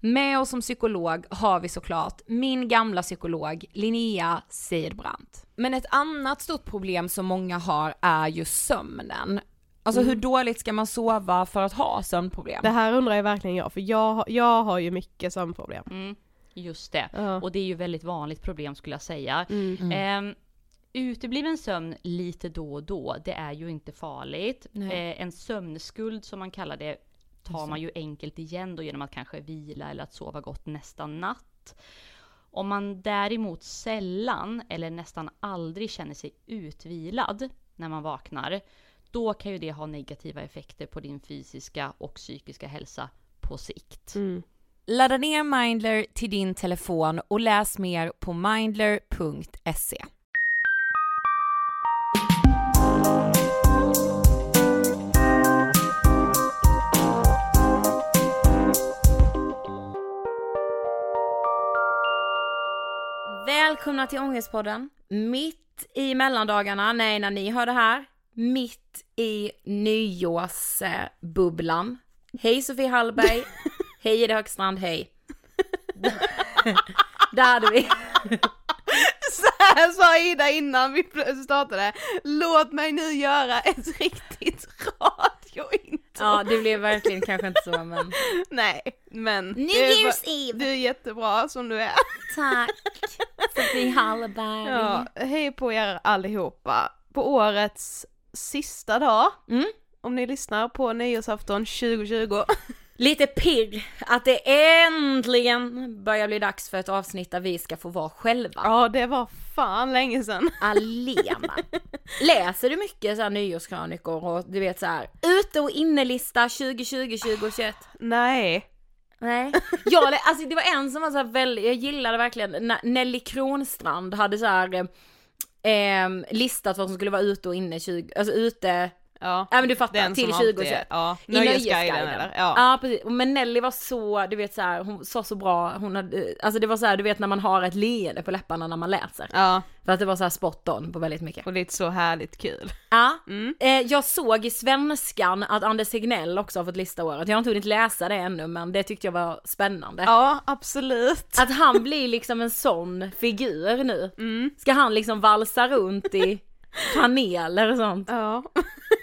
Med oss som psykolog har vi såklart min gamla psykolog Linnea Seidbrant. Men ett annat stort problem som många har är ju sömnen. Alltså Mm. hur dåligt ska man sova för att ha sömnproblem? Det här undrar ju verkligen jag, för jag, har- jag har ju mycket sömnproblem. Mm, just det. Ja. Och det är ju väldigt vanligt problem skulle jag säga. Mm. Eh, utebliven sömn lite då och då, det är ju inte farligt. Eh, en sömnskuld som man kallar det tar man ju enkelt igen då genom att kanske vila eller att sova gott nästa natt. Om man däremot sällan eller nästan aldrig känner sig utvilad när man vaknar, då kan ju det ha negativa effekter på din fysiska och psykiska hälsa på sikt. Mm. Ladda ner Mindler till din telefon och läs mer på mindler.se. Välkomna till Ångestpodden. Mitt i mellandagarna, nej när ni hör det här, mitt i nyårsbubblan. Hej Sofie Hallberg, hej Ida Högstrand, hej. Där hade vi. Så här sa Ida innan vi startade, låt mig nu göra ett riktigt radiointro. Ja det blev verkligen kanske inte så men. Nej, men New Year's Eve. du är jättebra som du är. Tack. Sofie Hallberg. Ja, hej på er allihopa. På årets sista dag, Mm. om ni lyssnar på nyårsafton 2020. Lite pirr att det äntligen börjar bli dags för ett avsnitt där vi ska få vara själva. Ja, det var fan länge sedan. Alena. Läser du mycket så här nyårskrönikor och du vet så här ute och innelista 2020 2021? Nej. Nej. Jag, alltså det var en som var så väldigt, jag gillade verkligen när Nelly Kronstrand hade så här eh, ehm, listat vad som skulle vara ute och inne 20, alltså ute Ja, Ja men du fattar, den till som alltid- 2021. Ja, I Nöjesguiden eller? Ja. ja precis, men Nelly var så, du vet så här, hon sa så bra, hon hade, alltså det var så här, du vet när man har ett leende på läpparna när man läser. Ja, För att det var så här spot on på väldigt mycket. och lite så härligt kul. Ja, Mm. eh, jag såg i svenskan att Anders Tegnell också har fått lista året. Jag har inte hunnit läsa det ännu men det tyckte jag var spännande. Ja, absolut. Att han blir liksom en sån figur nu. Mm. Ska han liksom valsa runt i paneler och sånt? Ja.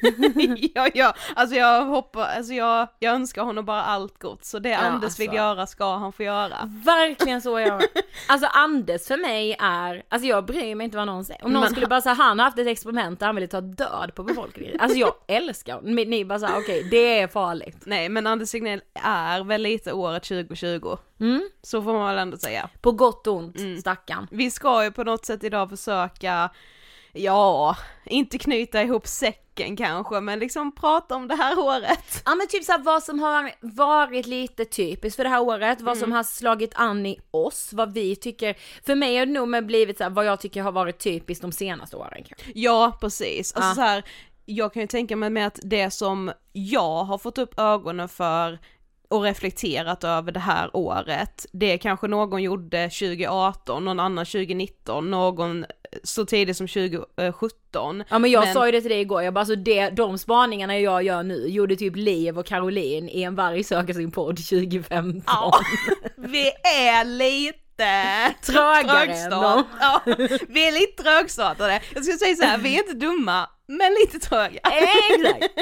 ja, ja, alltså jag hoppas, alltså jag, jag önskar honom bara allt gott, så det Ja, Anders alltså. vill göra ska han få göra. Verkligen så är jag. Alltså Anders för mig är, alltså jag bryr mig inte vad någon säger. Om någon Men skulle bara säga han har haft ett experiment där han ville ta död på befolkningen. Alltså jag älskar honom. Ni bara såhär okej det är farligt. Nej men Anders Tegnell är väl lite året 2020, Mm. så får man väl ändå säga. På gott och ont, Mm. stackarn. Vi ska ju på något sätt idag försöka, ja, inte knyta ihop säcken kanske, men liksom prata om det här året. Ja men typ såhär vad som har varit lite typiskt för det här året, vad som har slagit an i oss, vad vi tycker. För mig har det nog med blivit såhär vad jag tycker har varit typiskt de senaste åren kanske. Ja, precis. Alltså Ja. så här, jag kan ju tänka mig med att det som jag har fått upp ögonen för och reflekterat över det här året, det kanske någon gjorde 2018, någon annan 2019, någon så tidigt som 2017. Ja men jag Men- sa ju det till dig igår, jag bara alltså det, de spaningarna jag gör nu gjorde typ Liv och Caroline i en varg söker sin podd 2015. Ja, vi är lite Trögare dem. Ja, vi är lite trögstartade. Jag skulle säga så här, vi är inte dumma, men lite tröga. Exakt!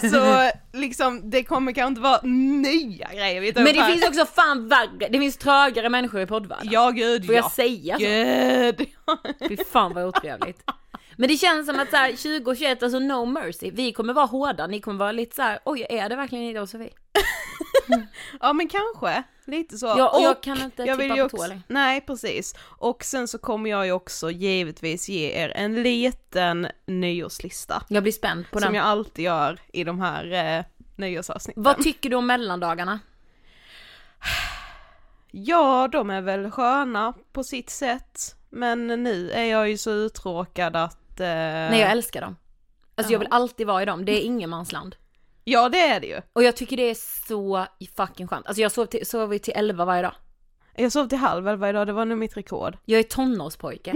Så liksom, det kommer kanske inte vara nya grejer vi tar Men det här. finns också fan värre, det finns trögare människor i poddvärlden. Ja gud Får ja. jag säga så? Gud. Fy fan vad otrevligt. Men det känns som att så här, 2021, alltså no mercy, vi kommer vara hårda, ni kommer vara lite så här, oj är det verkligen Ida och Sofie? Ja men kanske, lite så. Ja, och jag kan inte jag tippa på tå. Nej precis. Och sen så kommer jag ju också givetvis ge er en liten nyårslista. Jag blir spänd på Som den. jag alltid gör i de här eh, nyårsavsnitten. Vad tycker du om mellandagarna? Ja, de är väl sköna på sitt sätt. Men nu är jag ju så uttråkad att... Eh... Nej jag älskar dem. Alltså jag Ja. vill alltid vara i dem, det är ingenmansland. Ja det är det ju. Och jag tycker det är så fucking skönt. Alltså jag sov till, sover till 11 varje dag. Jag sov till halv elva idag, det var nog mitt rekord. Jag är tonårspojke.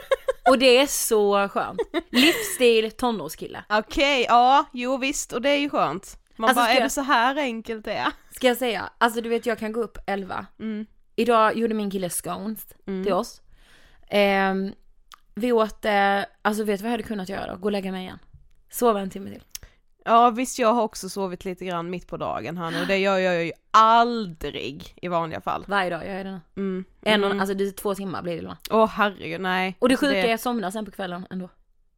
och det är så skönt. Livsstil, tonårskille. Okej, ja, jo visst, och det är ju skönt. Man Alltså, bara, är jag- det så här enkelt det är? Ska jag säga, alltså du vet jag kan gå upp 11. Mm. Idag gjorde min kille scones Mm. till oss. Ehm, vi åt, eh, alltså vet du vad jag hade kunnat göra då? Gå och lägga mig igen. Sova en timme till. Ja visst, jag har också sovit lite grann mitt på dagen här nu, det gör jag ju aldrig i vanliga fall. Varje dag gör jag det nu. Mm. En och, Mm. alltså det är två timmar blir det då. Åh herregud, nej. Och det Alltså, sjuka är att jag somnar sen på kvällen ändå.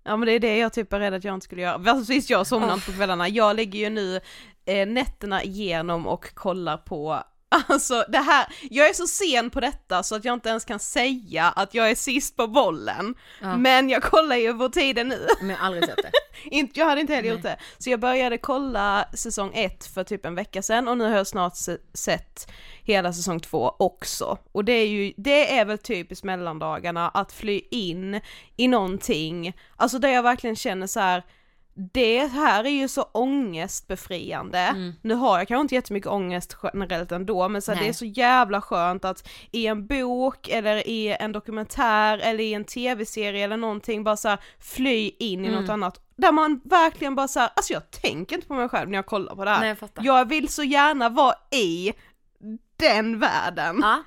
Ja men det är det jag typ är rädd att jag inte skulle göra. Fast visst jag somnar Oh. inte på kvällarna, jag ligger ju nu eh, nätterna igenom och kollar på Alltså det här, jag är så sen på detta så att jag inte ens kan säga att jag är sist på bollen. Ja. Men jag kollar ju på tiden nu. Men jag har aldrig sett det. Inte, jag hade inte heller Nej. gjort det. Så jag började kolla säsong ett för typ en vecka sedan och nu har jag snart se- sett hela säsong två också. Och det är ju, det är väl typiskt mellandagarna att fly in i någonting, alltså där jag verkligen känner så här. Det här är ju så ångestbefriande. Mm. Nu har jag kanske inte jättemycket ångest generellt ändå, men så det är så jävla skönt att i en bok eller i en dokumentär eller i en tv-serie eller någonting bara så här, fly in i Mm. något annat. Där man verkligen bara så här, alltså jag tänker inte på mig själv när jag kollar på det här. Nej jag fattar. jag vill så gärna vara i den världen. Ja.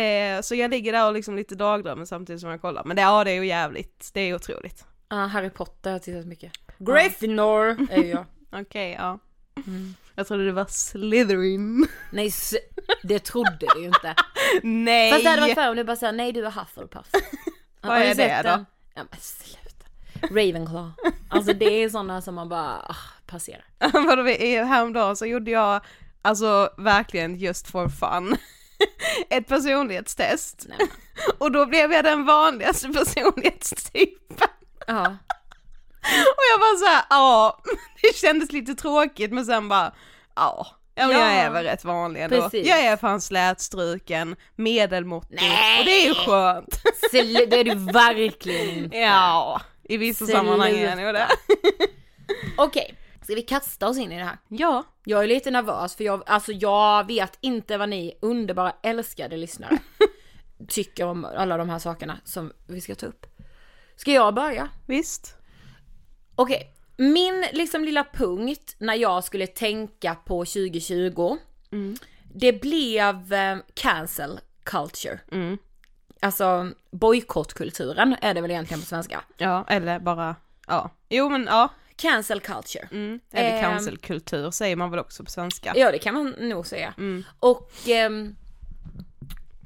Eh, så jag ligger där och liksom lite dagdrömmer samtidigt som jag kollar. Men det, ja, det är ju jävligt, det är otroligt. Ja, Harry Potter har jag tittat mycket. Gryffindor är jag. Okej, ja. Mm. Jag trodde det var Slytherin. Nej, det trodde du ju inte. Nej! Fast det hade varit för om du bara säger nej du är Hufflepuff. Vad är det då? Ja men sluta. Ravenclaw. Alltså det är sådana som man bara ah, passerar. Vadå, häromdagen så gjorde jag, alltså verkligen just for fun, ett personlighetstest. Nej. Och då blev jag den vanligaste personlighetstypen. Ja. Och jag bara såhär, ja, det kändes lite tråkigt men sen bara, ja. Ja jag är väl rätt vanlig ändå. Precis. Jag är fan slätstruken, medelmåttig Nej. och det är ju skönt. Sl- det är du verkligen inte. Ja, i vissa sammanhang är det ju det. Okej, ska vi kasta oss in i det här? Ja. Jag är lite nervös för jag, alltså jag vet inte vad ni underbara älskade lyssnare tycker om alla de här sakerna som vi ska ta upp. Ska jag börja? Visst. Okej, min liksom lilla punkt när jag skulle tänka på 2020, det blev eh, cancel culture. Mm. Alltså bojkottkulturen är det väl egentligen på svenska. Ja, eller bara, ja. Jo men ja. cancel culture. Mm. Eller Ehm. cancelkultur säger man väl också på svenska. Ja det kan man nog säga. Mm. Och ehm,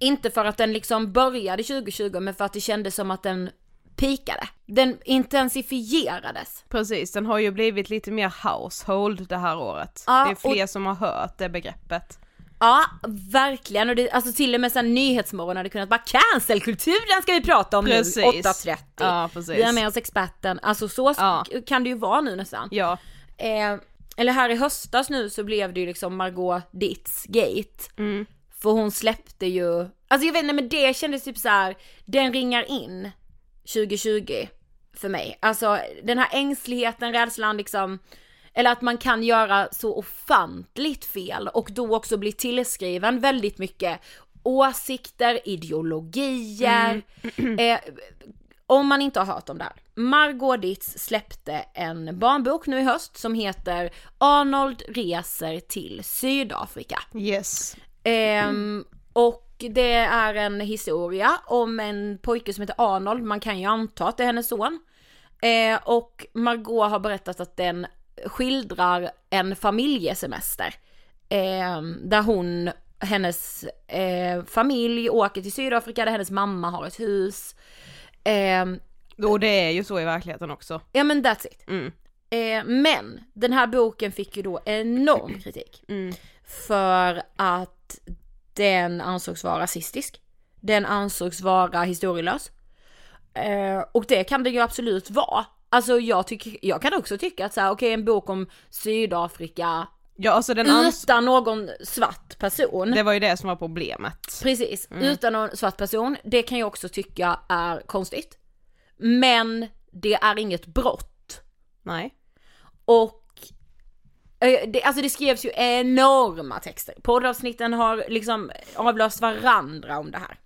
inte för att den liksom började 2020 men för att det kändes som att den pikade. Den intensifierades. Precis, den har ju blivit lite mer household det här året. Ja, det är fler och- som har hört det begreppet. Ja, verkligen. Och det, alltså till och med sen Nyhetsmorgon hade kunnat bara cancelkulturen ska vi prata om Precis. nu 8.30. Ja, precis. Vi har med oss experten. Alltså så Ja. kan det ju vara nu nästan. Ja. Eh, eller här i höstas nu så blev det ju liksom Margot Ditz gate. Mm. För hon släppte ju, alltså jag vet inte men det kändes typ så här. den ringar in 2020 för mig. Alltså den här ängsligheten, rädslan liksom, eller att man kan göra så ofantligt fel och då också bli tillskriven väldigt mycket åsikter, ideologier. Eh, om man inte har hört om det här. Margot Ditz släppte en barnbok nu i höst som heter Arnold reser till Sydafrika. Yes. Ehm, och det är en historia om en pojke som heter Arnold, man kan ju anta att det är hennes son. Eh, och Margot har berättat att den skildrar en familjesemester. Eh, där hon, hennes eh, familj åker till Sydafrika där hennes mamma har ett hus. Eh, Och det är ju så i verkligheten också. ja men that's it. Mm. Eh, men den här boken fick ju då enorm kritik. Mm. För att den ansågs vara rasistisk. Den ansågs vara historielös. Eh, och det kan det ju absolut vara. Alltså jag, tycker, jag kan också tycka att så här, okej en bok om Sydafrika Ja alltså den utan någon svart person. det var ju det som var problemet. Precis, utan någon svart person. Det kan jag också tycka är konstigt. Men det är inget brott. Nej. Och det, alltså det skrevs ju enorma texter. Poddavsnitten har liksom avlöst varandra om det här.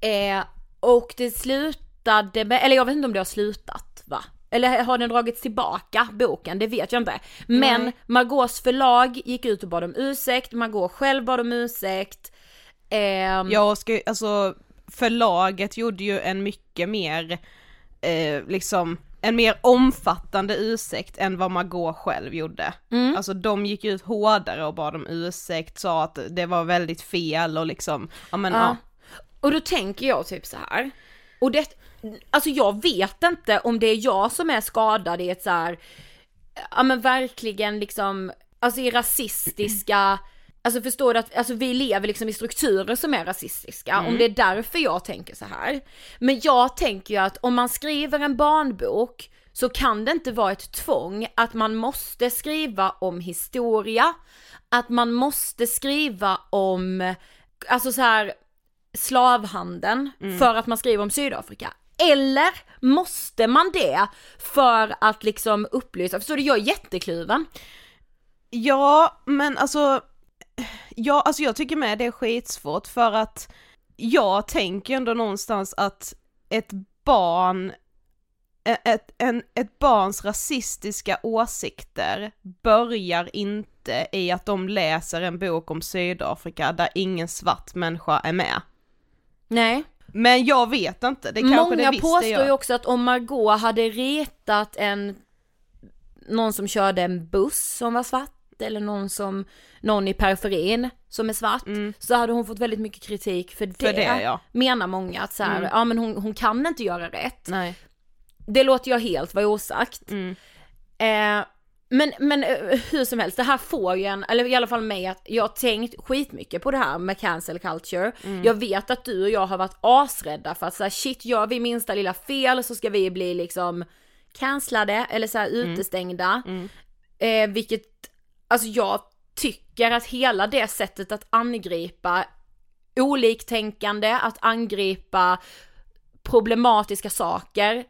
Eh, och det slutade med, eller jag vet inte om det har slutat va? Eller har den dragits tillbaka, boken? Det vet jag inte. Men Nej. Margaux förlag gick ut och bad om ursäkt, Margot själv bad om ursäkt. Ehm, Jag ska alltså förlaget gjorde ju en mycket mer, eh, liksom, en mer omfattande ursäkt än vad Margot själv gjorde. Mm. Alltså de gick ut hårdare och bad om ursäkt, sa att det var väldigt fel och liksom, ja men ja. Ja. Och då tänker jag typ så här. Och det, alltså jag vet inte om det är jag som är skadad i ett så här, ja men verkligen liksom, alltså i rasistiska, alltså förstår du att, alltså vi lever liksom i strukturer som är rasistiska, om det är därför jag tänker så här. Men jag tänker ju att om man skriver en barnbok så kan det inte vara ett tvång att man måste skriva om historia, att man måste skriva om, alltså så här slavhandeln för att man skriver om Sydafrika. Eller måste man det för att liksom upplysa, förstår du jag är jättekluven. Ja, men alltså, ja, alltså jag tycker med det är skitsvårt för att jag tänker ändå någonstans att ett barn, ett, en, ett barns rasistiska åsikter börjar inte i att de läser en bok om Sydafrika där ingen svart människa är med. Nej. Men jag vet inte, det kanske det Många visste påstår jag. ju också att om Margot hade retat en, någon som körde en buss som var svart eller någon som, någon i periferin som är svart, så hade hon fått väldigt mycket kritik för det. Mm. För det, ja. Menar många att så här, Mm. ja men hon, hon kan inte göra rätt. Nej. Det låter jag helt vara osagt. Mm. Eh, men, men eh, hur som helst, det här får ju en, eller i alla fall mig, att jag har tänkt skitmycket på det här med cancel culture. Mm. Jag vet att du och jag har varit asrädda för att säga shit, gör vi minsta lilla fel så ska vi bli liksom cancellade eller så här Mm. utestängda. Eh, vilket, alltså jag tycker att hela det sättet att angripa oliktänkande, att angripa problematiska saker,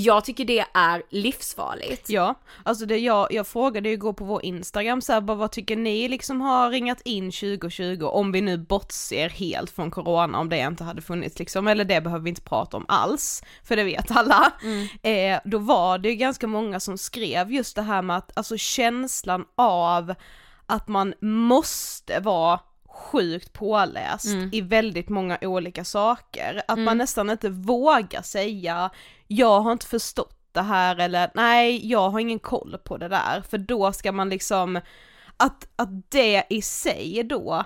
jag tycker det är livsfarligt. Ja, alltså det jag, jag frågade ju igår på vår Instagram så här, bara, vad tycker ni liksom har ringat in 2020 om vi nu bortser helt från corona om det inte hade funnits liksom, eller det behöver vi inte prata om alls, för det vet alla. Eh, då var det ju ganska många som skrev just det här med att, alltså känslan av att man måste vara sjukt påläst i väldigt många olika saker, att man nästan inte vågar säga jag har inte förstått det här eller nej, jag har ingen koll på det där, för då ska man liksom, att, att det i sig då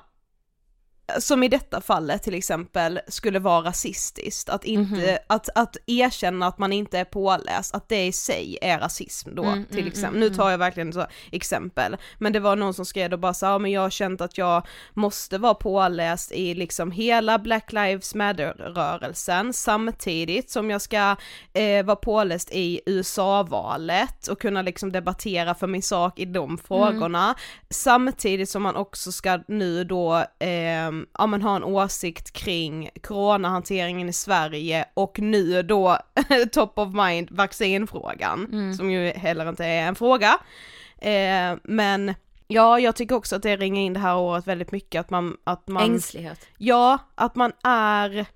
som i detta fallet till exempel skulle vara rasistiskt, att inte, Mhm. att, att erkänna att man inte är påläst, att det i sig är rasism då Mm, till mm, exempel. mm, Nu tar jag verkligen så exempel, men det var någon som skrev då bara så, ja men jag har känt att jag måste vara påläst i liksom hela Black Lives Matter-rörelsen samtidigt som jag ska eh, vara påläst i USA-valet och kunna liksom debattera för min sak i de frågorna, samtidigt som man också ska nu då, eh, ja men ha en åsikt kring coronahanteringen i Sverige och nu då top of mind vaccinfrågan, som ju heller inte är en fråga. Eh, men ja, jag tycker också att det ringer in det här året väldigt mycket att man, att man Ängslighet. Ja, att man är,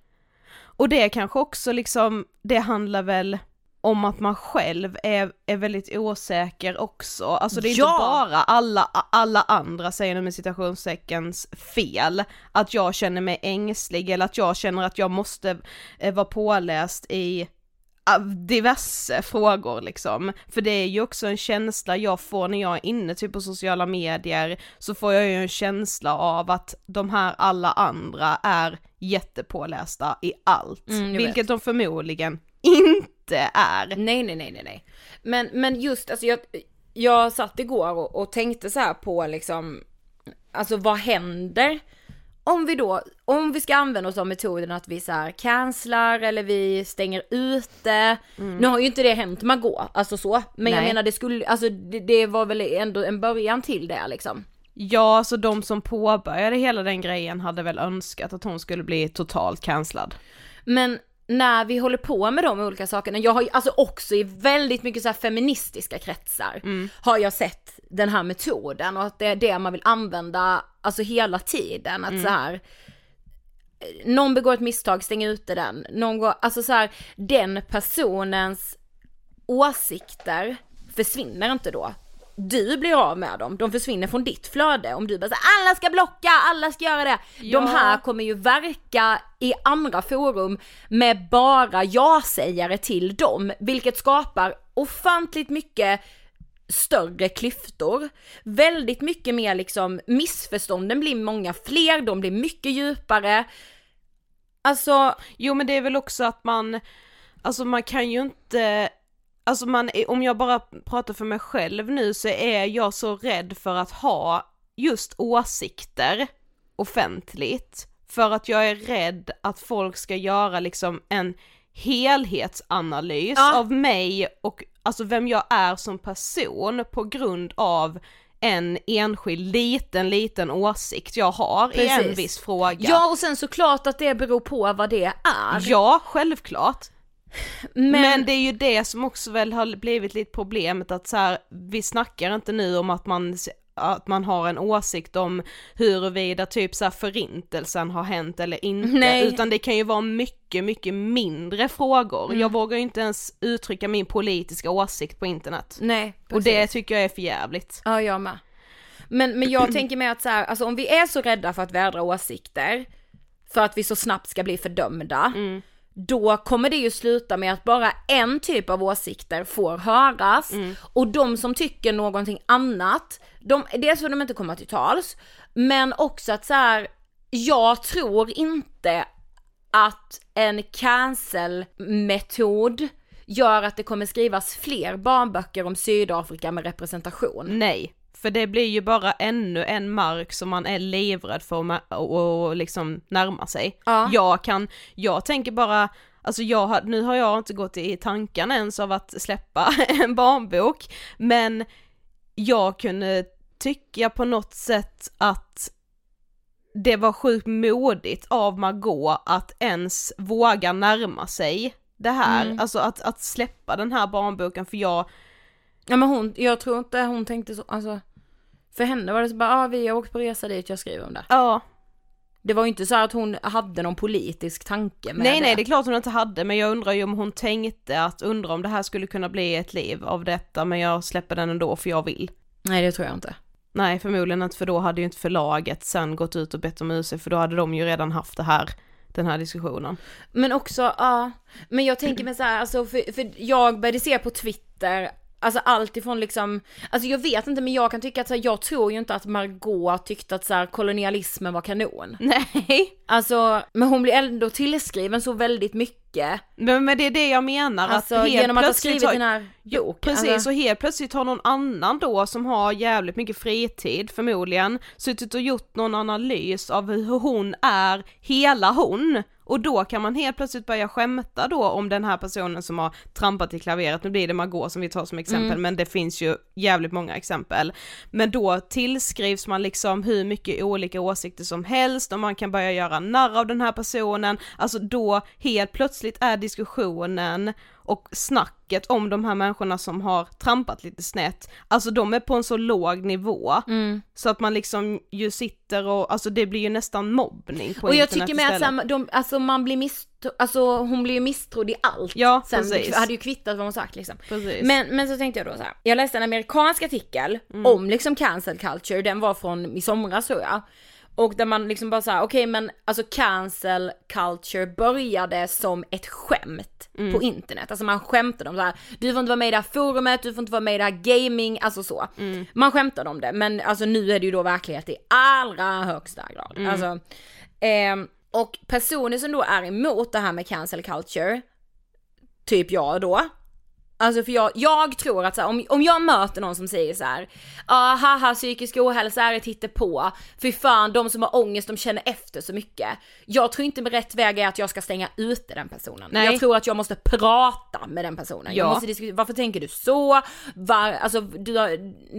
och det kanske också liksom, det handlar väl om att man själv är, är väldigt osäker också, alltså det är Ja! inte bara alla, alla andra, säger nu med citationsteckens fel, att jag känner mig ängslig eller att jag känner att jag måste eh, vara påläst i av diverse frågor liksom. För det är ju också en känsla jag får när jag är inne typ på sociala medier, så får jag ju en känsla av att de här alla andra är jättepålästa i allt. Mm, vilket vet. de förmodligen inte är. Nej, nej, nej, nej, nej. Men, men just, alltså jag, jag satt igår och, och tänkte så här på liksom, alltså vad händer om vi då, om vi ska använda oss av metoden att vi så här cancelar eller vi stänger ute. Nu har ju inte det hänt Margot, alltså så. Men jag Nej. menar det skulle, alltså det, det var väl ändå en början till det liksom. Ja, så de som påbörjade hela den grejen hade väl önskat att hon skulle bli totalt cancellad. Men när vi håller på med de olika sakerna, jag har ju alltså också i väldigt mycket så feministiska kretsar har jag sett den här metoden och att det är det man vill använda alltså hela tiden. Att så här någon begår ett misstag, stäng ute den. Någon går, alltså så här, den personens åsikter försvinner inte då. Du blir av med dem, de försvinner från ditt flöde. Om du bara säger alla ska blocka, alla ska göra det. De Ja. här kommer ju verka i andra forum med bara ja-sägare till dem, vilket skapar ofantligt mycket större klyftor. Väldigt mycket mer liksom, missförstånden blir många fler, de blir mycket djupare. Alltså, Jo men det är väl också att man, alltså man kan ju inte, alltså man, om jag bara pratar för mig själv nu så är jag så rädd för att ha just åsikter offentligt, för att jag är rädd att folk ska göra liksom en helhetsanalys Ja. av mig och alltså vem jag är som person på grund av en enskild liten, liten åsikt jag har i en Precis. viss fråga. ja och sen såklart att det beror på vad det är. Ja, självklart. Men, Men det är ju det som också väl har blivit lite problemet att så här, vi snackar inte nu om att man, att man har en åsikt om huruvida typ så här förintelsen har hänt eller inte, Nej. utan det kan ju vara mycket, mycket mindre frågor. Mm. Jag vågar ju inte ens uttrycka min politiska åsikt på internet. nej, Och det precis. tycker jag är för jävligt. Ja, jag med. Men, men jag tänker mig att så här, alltså om vi är så rädda för att vädra åsikter, för att vi så snabbt ska bli fördömda, då kommer det ju sluta med att bara en typ av åsikter får höras. Och de som tycker någonting annat, de, dels får de inte komma till tals, men också att så här, jag tror inte att en cancel-metod gör att det kommer skrivas fler barnböcker om Sydafrika med representation. Nej, för det blir ju bara ännu en mark som man är livrädd för att ma- och, och liksom närma sig. Ja. Jag kan, jag tänker bara, alltså jag har, nu har jag inte gått i tanken ens av att släppa en barnbok, men jag kunde tycka på något sätt att det var sjukt modigt av Margot att ens våga närma sig det här, Mm. alltså att, att släppa den här barnboken för jag, Ja men hon, jag tror inte hon tänkte så, alltså för henne var det så bara, ja ah, vi har åkt på resa dit, jag skriver om det. ja, Det var ju inte så att hon hade någon politisk tanke med Nej det. nej det är klart hon inte hade men jag undrar ju om hon tänkte att undra om det här skulle kunna bli ett liv av detta men jag släpper den ändå för jag vill. Nej det tror jag inte. Nej förmodligen inte för då hade ju inte förlaget sen gått ut och bett om ursäkt för då hade de ju redan haft det här den här diskussionen. Men också, ja, men jag tänker mig så här, alltså för, för jag började se på Twitter Alltså allt ifrån liksom, alltså jag vet inte men jag kan tycka att så här, jag tror ju inte att Margot tyckte att så här, kolonialismen var kanon. Nej. Alltså, men hon blir ändå tillskriven så väldigt mycket. Men, men det är det jag menar Alltså att helt genom att ha skrivit har- den här boken. Precis, alltså, och helt plötsligt har någon annan då som har jävligt mycket fritid förmodligen suttit och gjort någon analys av hur hon är hela hon. Och då kan man helt plötsligt börja skämta då om den här personen som har trampat i klaveret, nu blir det Margot som vi tar som exempel Mm. men det finns ju jävligt många exempel. Men då tillskrivs man liksom hur mycket olika åsikter som helst och man kan börja göra narr av den här personen, alltså då helt plötsligt är diskussionen och snacket om de här människorna som har trampat lite snett, alltså de är på en så låg nivå mm. så att man liksom ju sitter och, alltså det blir ju nästan mobbning på Och jag tycker med att här, de, alltså man blir misstro, alltså hon blir ju misstrodd i allt. Ja, Sen precis. hade ju kvittat vad hon sagt liksom. Precis. Men, men så tänkte jag då så här. jag läste en amerikansk artikel Mm. om liksom cancel culture, den var från i somras tror jag. Och där man liksom bara såhär, okej men alltså cancel culture började som ett skämt Mm. på internet. Alltså man skämtade om så här, du får inte vara med i det här forumet, du får inte vara med i det här gaming, alltså så. Mm. Man skämtade om det, men alltså nu är det ju då verklighet i allra högsta grad. Mm. Alltså, ehm, och personer som då är emot det här med cancel culture, typ jag då, Alltså för jag, jag tror att så här, om, om jag möter någon som säger så här, ah, haha psykisk ohälsa är ett på fy fan de som har ångest de känner efter så mycket. Jag tror inte med rätt väg är att jag ska stänga ute den personen. Nej. Jag tror att jag måste prata med den personen. Jag Ja. måste diskutera, varför tänker du så? Var, alltså du har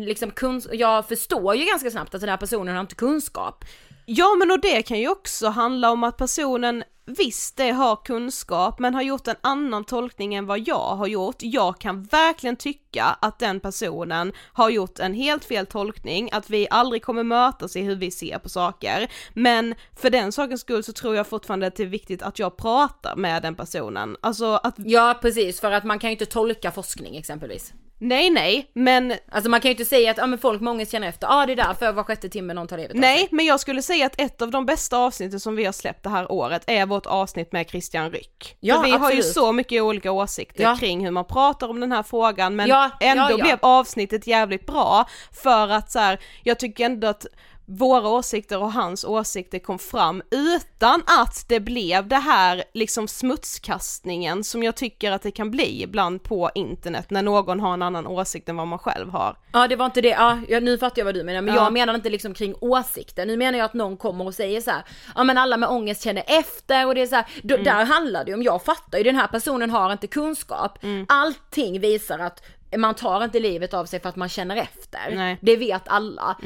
liksom kunsk- jag förstår ju ganska snabbt att den här personen har inte kunskap. Ja men och det kan ju också handla om att personen visst det har kunskap men har gjort en annan tolkning än vad jag har gjort. Jag kan verkligen tycka att den personen har gjort en helt fel tolkning, att vi aldrig kommer mötas i hur vi ser på saker. Men för den sakens skull så tror jag fortfarande att det är viktigt att jag pratar med den personen. Alltså att, Ja precis, för att man kan ju inte tolka forskning exempelvis nej nej, men Alltså man kan ju inte säga att ah, men folk med ångest känner efter, ja ah, det är därför var sjätte timme någon tar livet av Nej, men jag skulle säga att ett av de bästa avsnitten som vi har släppt det här året är vårt avsnitt med Christian Ryck. Ja, För vi har ju absolut. så mycket olika åsikter Ja. kring hur man pratar om den här frågan men Ja, ändå ja, ja. blev avsnittet jävligt bra för att så här, jag tycker ändå att våra åsikter och hans åsikter kom fram utan att det blev det här liksom smutskastningen som jag tycker att det kan bli ibland på internet när någon har en annan åsikt än vad man själv har. Ja det var inte det, ja nu fattar jag vad du menar men Ja. jag menar inte liksom kring åsikter, nu menar jag att någon kommer och säger så här, ja men alla med ångest känner efter och det är så här, då, Mm. där handlar det ju om, jag fattar ju den här personen har inte kunskap, Mm. allting visar att man tar inte livet av sig för att man känner efter. Nej. Mm. Det vet alla.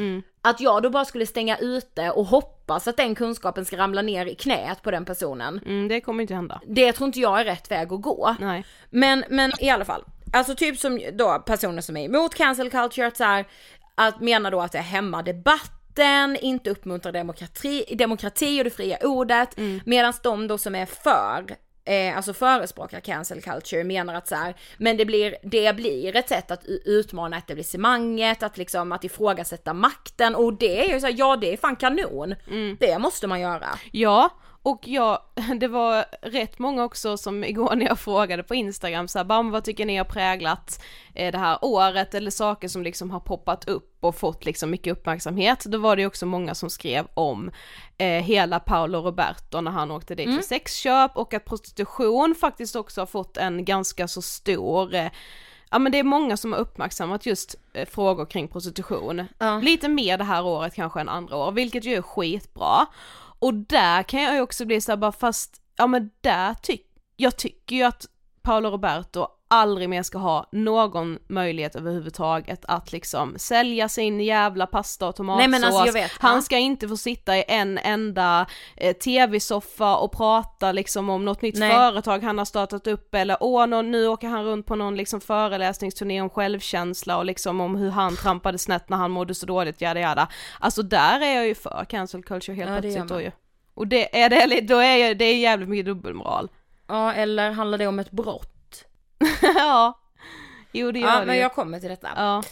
Att jag då bara skulle stänga ute och hoppas att den kunskapen ska ramla ner i knät på den personen. Mm, det kommer inte hända. Det tror inte jag är rätt väg att gå. Nej. Men, men i alla fall, alltså typ som då personer som är emot cancel culture, att så här, att menar då att det hämmar debatten, inte uppmuntrar demokrati, demokrati och det fria ordet, medan de då som är för Eh, alltså förespråkar cancel culture menar att så här, men det blir, det blir ett sätt att utmana etablissemanget, att liksom att ifrågasätta makten och det är ju så här, ja det är fan kanon. Det måste man göra. Ja, och ja, det var rätt många också som igår när jag frågade på Instagram så här, bara, "Men vad tycker ni har präglat eh, det här året eller saker som liksom har poppat upp och fått liksom mycket uppmärksamhet. Då var det ju också många som skrev om eh, hela Paolo Roberto när han åkte dit för sexköp och att prostitution faktiskt också har fått en ganska så stor eh, Ja men det är många som har uppmärksammat just eh, frågor kring prostitution. Lite mer det här året kanske än andra år, vilket ju är skitbra. Och där kan jag ju också bli såhär bara fast, ja men där tycker, jag tycker ju att Paolo Roberto aldrig mer ska ha någon möjlighet överhuvudtaget att liksom sälja sin jävla pasta och tomatsås. Nej, men alltså, jag vet, Han ska inte få sitta i en enda eh, tv-soffa och prata liksom om något nytt Nej. företag han har startat upp eller åh någon, nu åker han runt på någon liksom föreläsningsturné om självkänsla och liksom om hur han trampade snett när han mådde så dåligt, jada jada. Alltså där är jag ju för cancel culture helt Ja, plötsligt då ju. Och det är det, då är jag, det är jävligt mycket dubbelmoral. Ja, eller handlar det om ett brott? ja. Jo det gör Ja, det men ju. jag kommer till detta. Ja.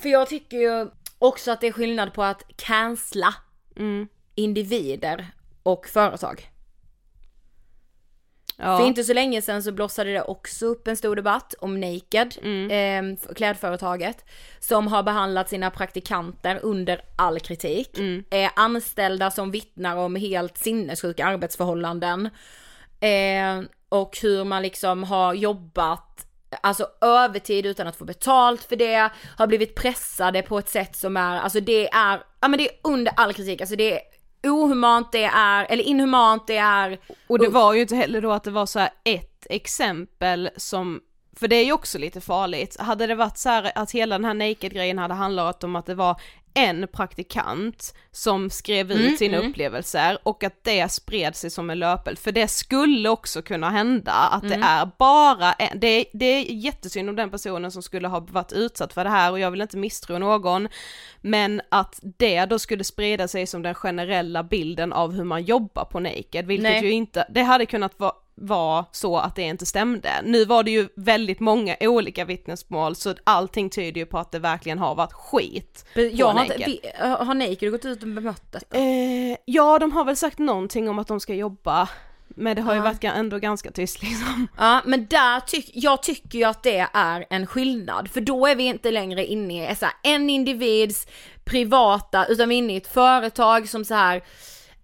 För jag tycker ju också att det är skillnad på att cancella Mm. individer och företag. Ja. För inte så länge sedan så blossade det också upp en stor debatt om Naked, Mm. eh, klädföretaget, som har behandlat sina praktikanter under all kritik. Mm. Eh, anställda som vittnar om helt sinnessjuka arbetsförhållanden. Eh, och hur man liksom har jobbat Alltså övertid utan att få betalt för det, har blivit pressade på ett sätt som är, alltså det är, ja men det är under all kritik, alltså det är ohumant, det är, eller inhumant, det är Och det var ju inte heller då att det var så ett exempel som för det är ju också lite farligt. Hade det varit så här att hela den här naked-grejen hade handlat om att det var en praktikant som skrev ut Mm, sina mm. upplevelser och att det spred sig som en löpel, för det skulle också kunna hända att Mm. det är bara en, det, är, det är jättesynd om den personen som skulle ha varit utsatt för det här och jag vill inte misstro någon, men att det då skulle sprida sig som den generella bilden av hur man jobbar på naked, vilket Nej. ju inte, det hade kunnat vara var så att det inte stämde. Nu var det ju väldigt många olika vittnesmål så allting tyder ju på att det verkligen har varit skit Jag har, inte, vi, har Naked gått ut och bemött detta? Eh, ja, de har väl sagt någonting om att de ska jobba, men det har ju Ja. varit ändå ganska tyst liksom. Ja men där tyck, jag tycker ju att det är en skillnad för då är vi inte längre inne i så här, en individs privata utan vi är inne i ett företag som så här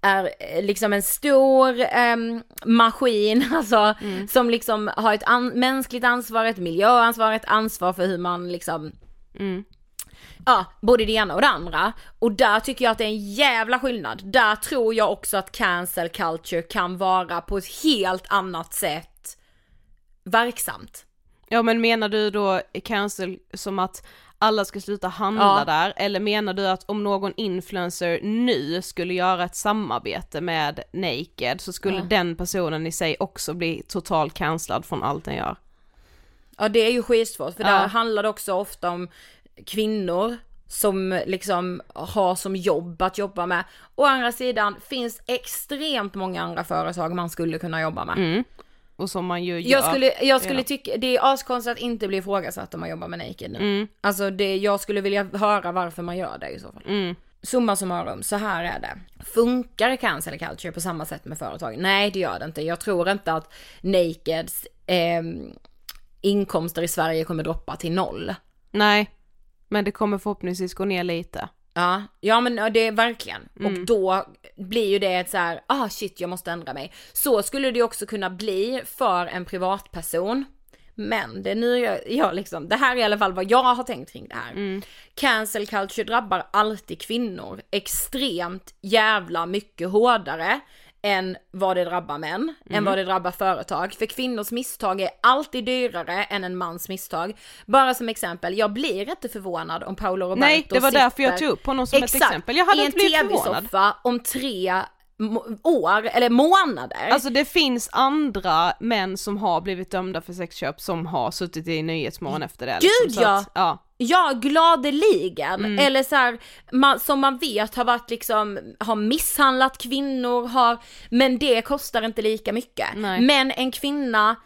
är eh, liksom en stor ehm, maskin, alltså som liksom har ett an- mänskligt ansvar, ett miljöansvar, ett ansvar för hur man liksom Mm. Ja, både det ena och det andra. Och där tycker jag att det är en jävla skillnad. Där tror jag också att cancel culture kan vara på ett helt annat sätt verksamt. Ja men menar du då cancel som att alla ska sluta handla Ja. där, eller menar du att om någon influencer nu skulle göra ett samarbete med Naked så skulle Ja. den personen i sig också bli totalt cancellad från allt den gör? Ja det är ju skitsvårt för Ja. där handlar det också ofta om kvinnor som liksom har som jobb att jobba med. Å andra sidan finns extremt många andra företag man skulle kunna jobba med. Mm. Och som man ju gör. Jag skulle, jag skulle redan. tycka, det är askonstigt att inte bli ifrågasatt om man jobbar med Naked nu. Mm. Alltså det, jag skulle vilja höra varför man gör det i så fall. Mm. Summa summarum, så här är det. Funkar cancel culture på samma sätt med företag? Nej det gör det inte. Jag tror inte att Nakeds ehm, inkomster i Sverige kommer droppa till noll. Nej, men det kommer förhoppningsvis gå ner lite. Ja, ja men det är verkligen. Mm. Och då blir ju det ett så här, ah shit jag måste ändra mig. Så skulle det också kunna bli för en privatperson. Men det är nu jag, jag liksom, det här är i alla fall vad jag har tänkt kring det här. Mm. Cancel culture drabbar alltid kvinnor extremt jävla mycket hårdare än vad det drabbar män, Mm. än vad det drabbar företag. För kvinnors misstag är alltid dyrare än en mans misstag. Bara som exempel, jag blir inte förvånad om Paolo Roberto Nej, det var sitter... därför jag tog upp honom som ett Exakt, exempel. Jag hade i en inte blivit förvånad. tv-soffa om tre år, eller månader. Alltså det finns andra män som har blivit dömda för sexköp som har suttit i Nyhetsmorgon efter det. Gud, liksom, ja. Att, ja! Ja, gladeligen. Mm. Eller så här, man, som man vet har varit liksom, har misshandlat kvinnor, har, men det kostar inte lika mycket. Nej. Men en kvinna,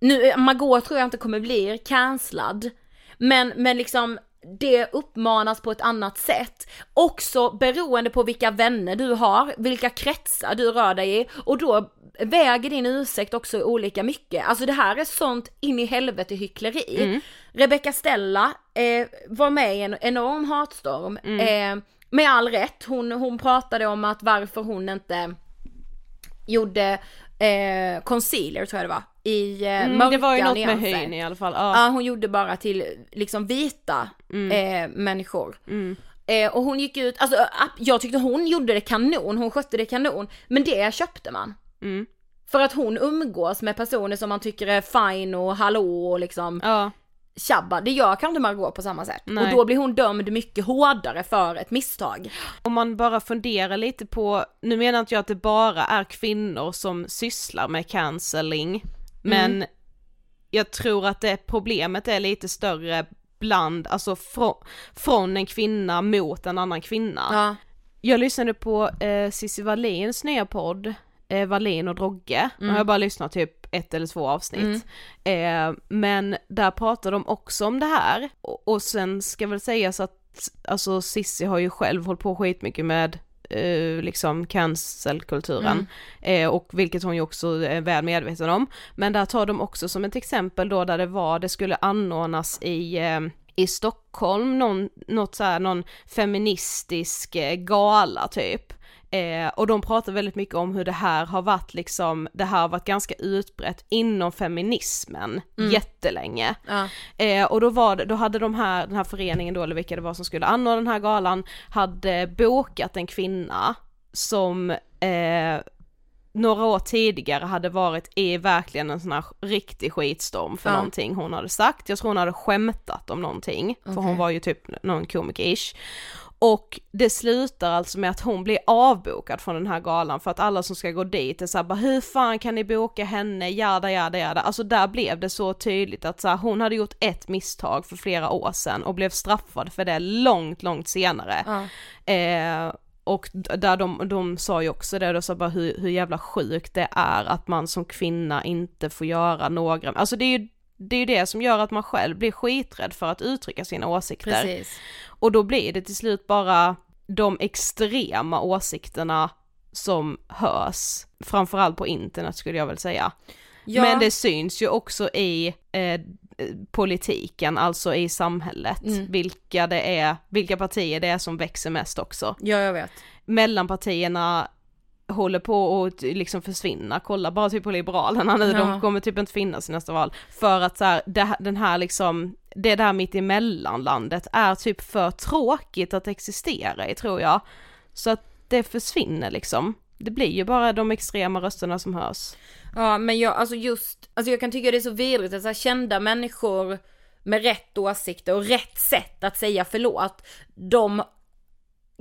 nu, Margot tror jag inte kommer bli cancellad, men, men liksom det uppmanas på ett annat sätt. Också beroende på vilka vänner du har, vilka kretsar du rör dig i och då väger din ursäkt också olika mycket. Alltså det här är sånt in i helvete hyckleri. Mm. Rebecca Stella eh, var med i en enorm hatstorm, Mm. eh, med all rätt. Hon, hon pratade om att varför hon inte gjorde eh, concealer tror jag det var, i eh, Mm, mörka det var ju något nyanser. med höjden i alla fall. Ja. Ja, hon gjorde bara till liksom vita eh, människor. Mm. Eh, och hon gick ut, alltså jag tyckte hon gjorde det kanon, hon skötte det kanon, men det köpte man. Mm. För att hon umgås med personer som man tycker är fine och hallå och liksom Ja. Tjabba. Det gör kan inte Margot på samma sätt. Nej. Och då blir hon dömd mycket hårdare för ett misstag. Om man bara funderar lite på, nu menar inte jag att det bara är kvinnor som sysslar med cancelling, men Mm. jag tror att det problemet är lite större bland, alltså från, från en kvinna mot en annan kvinna. Ja. Jag lyssnade på eh, Cissi Wallins nya podd, eh, Wallin och Drogge, nu har jag bara lyssnat typ ett eller två avsnitt. Eh, men där pratar de också om det här, och, och sen ska väl sägas att alltså Cissi har ju själv hållit på skitmycket med eh, liksom cancelkulturen. Eh, och vilket hon ju också är väl medveten om. Men där tar de också som ett exempel då där det var, det skulle anordnas i eh, i Stockholm, någon, något så här, någon feministisk eh, gala typ. Eh, och de pratar väldigt mycket om hur det här har varit liksom, det här har varit ganska utbrett inom feminismen Mm. jättelänge. Ja. Eh, och då var det, då hade de här, den här föreningen då, eller vilka det var som skulle anordna den här galan, hade bokat en kvinna som eh, några år tidigare hade varit i verkligen en sån här riktig skitstorm för Ja. någonting hon hade sagt. Jag tror hon hade skämtat om någonting, för hon var ju typ någon komiker-ish. Och det slutar alltså med att hon blir avbokad från den här galan för att alla som ska gå dit är såhär bara hur fan kan ni boka henne, jada jada jada. Alltså där blev det så tydligt att så här, hon hade gjort ett misstag för flera år sedan och blev straffad för det långt, långt senare. Eh, och där de, de sa ju också det, de sa bara hur, hur jävla sjukt det är att man som kvinna inte får göra några, alltså det är ju det är ju det som gör att man själv blir skiträdd för att uttrycka sina åsikter. Precis. Och då blir det till slut bara de extrema åsikterna som hörs, framförallt på internet skulle jag väl säga. Ja. Men det syns ju också i eh, politiken, alltså i samhället, Mm. vilka det är, vilka partier det är som växer mest också. Ja, jag vet. Mellanpartierna håller på att liksom försvinna, kolla bara typ på Liberalerna nu, Ja. de kommer typ inte finnas i nästa val. För att så här, det, den här liksom, det där mitt emellanlandet är typ för tråkigt att existera i tror jag. Så att det försvinner liksom. Det blir ju bara de extrema rösterna som hörs. Ja men jag, alltså just, alltså jag kan tycka det är så vidrigt att så här, kända människor med rätt åsikter och rätt sätt att säga förlåt, de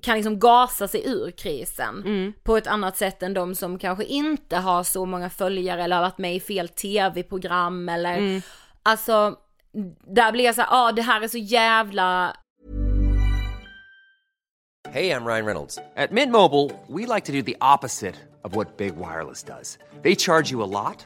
kan liksom gasa sig ur krisen på ett annat sätt än de som kanske inte har så många följare eller har varit med i fel tv-program eller alltså där blir jag så ja ah, det här är så jävla Hey, I'm Ryan Reynolds. At Mint Mobile, we like to do the opposite of what Big Wireless does. They charge you a lot,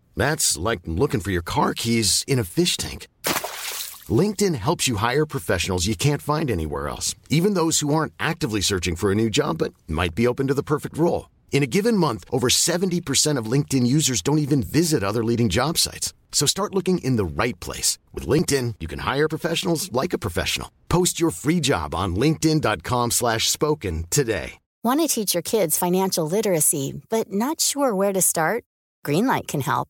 That's like looking for your car keys in a fish tank. LinkedIn helps you hire professionals you can't find anywhere else, even those who aren't actively searching for a new job but might be open to the perfect role. In a given month, over 70% of LinkedIn users don't even visit other leading job sites. So start looking in the right place. With LinkedIn, you can hire professionals like a professional. Post your free job on linkedin.com slash spoken today. Want to teach your kids financial literacy, but not sure where to start? Greenlight can help.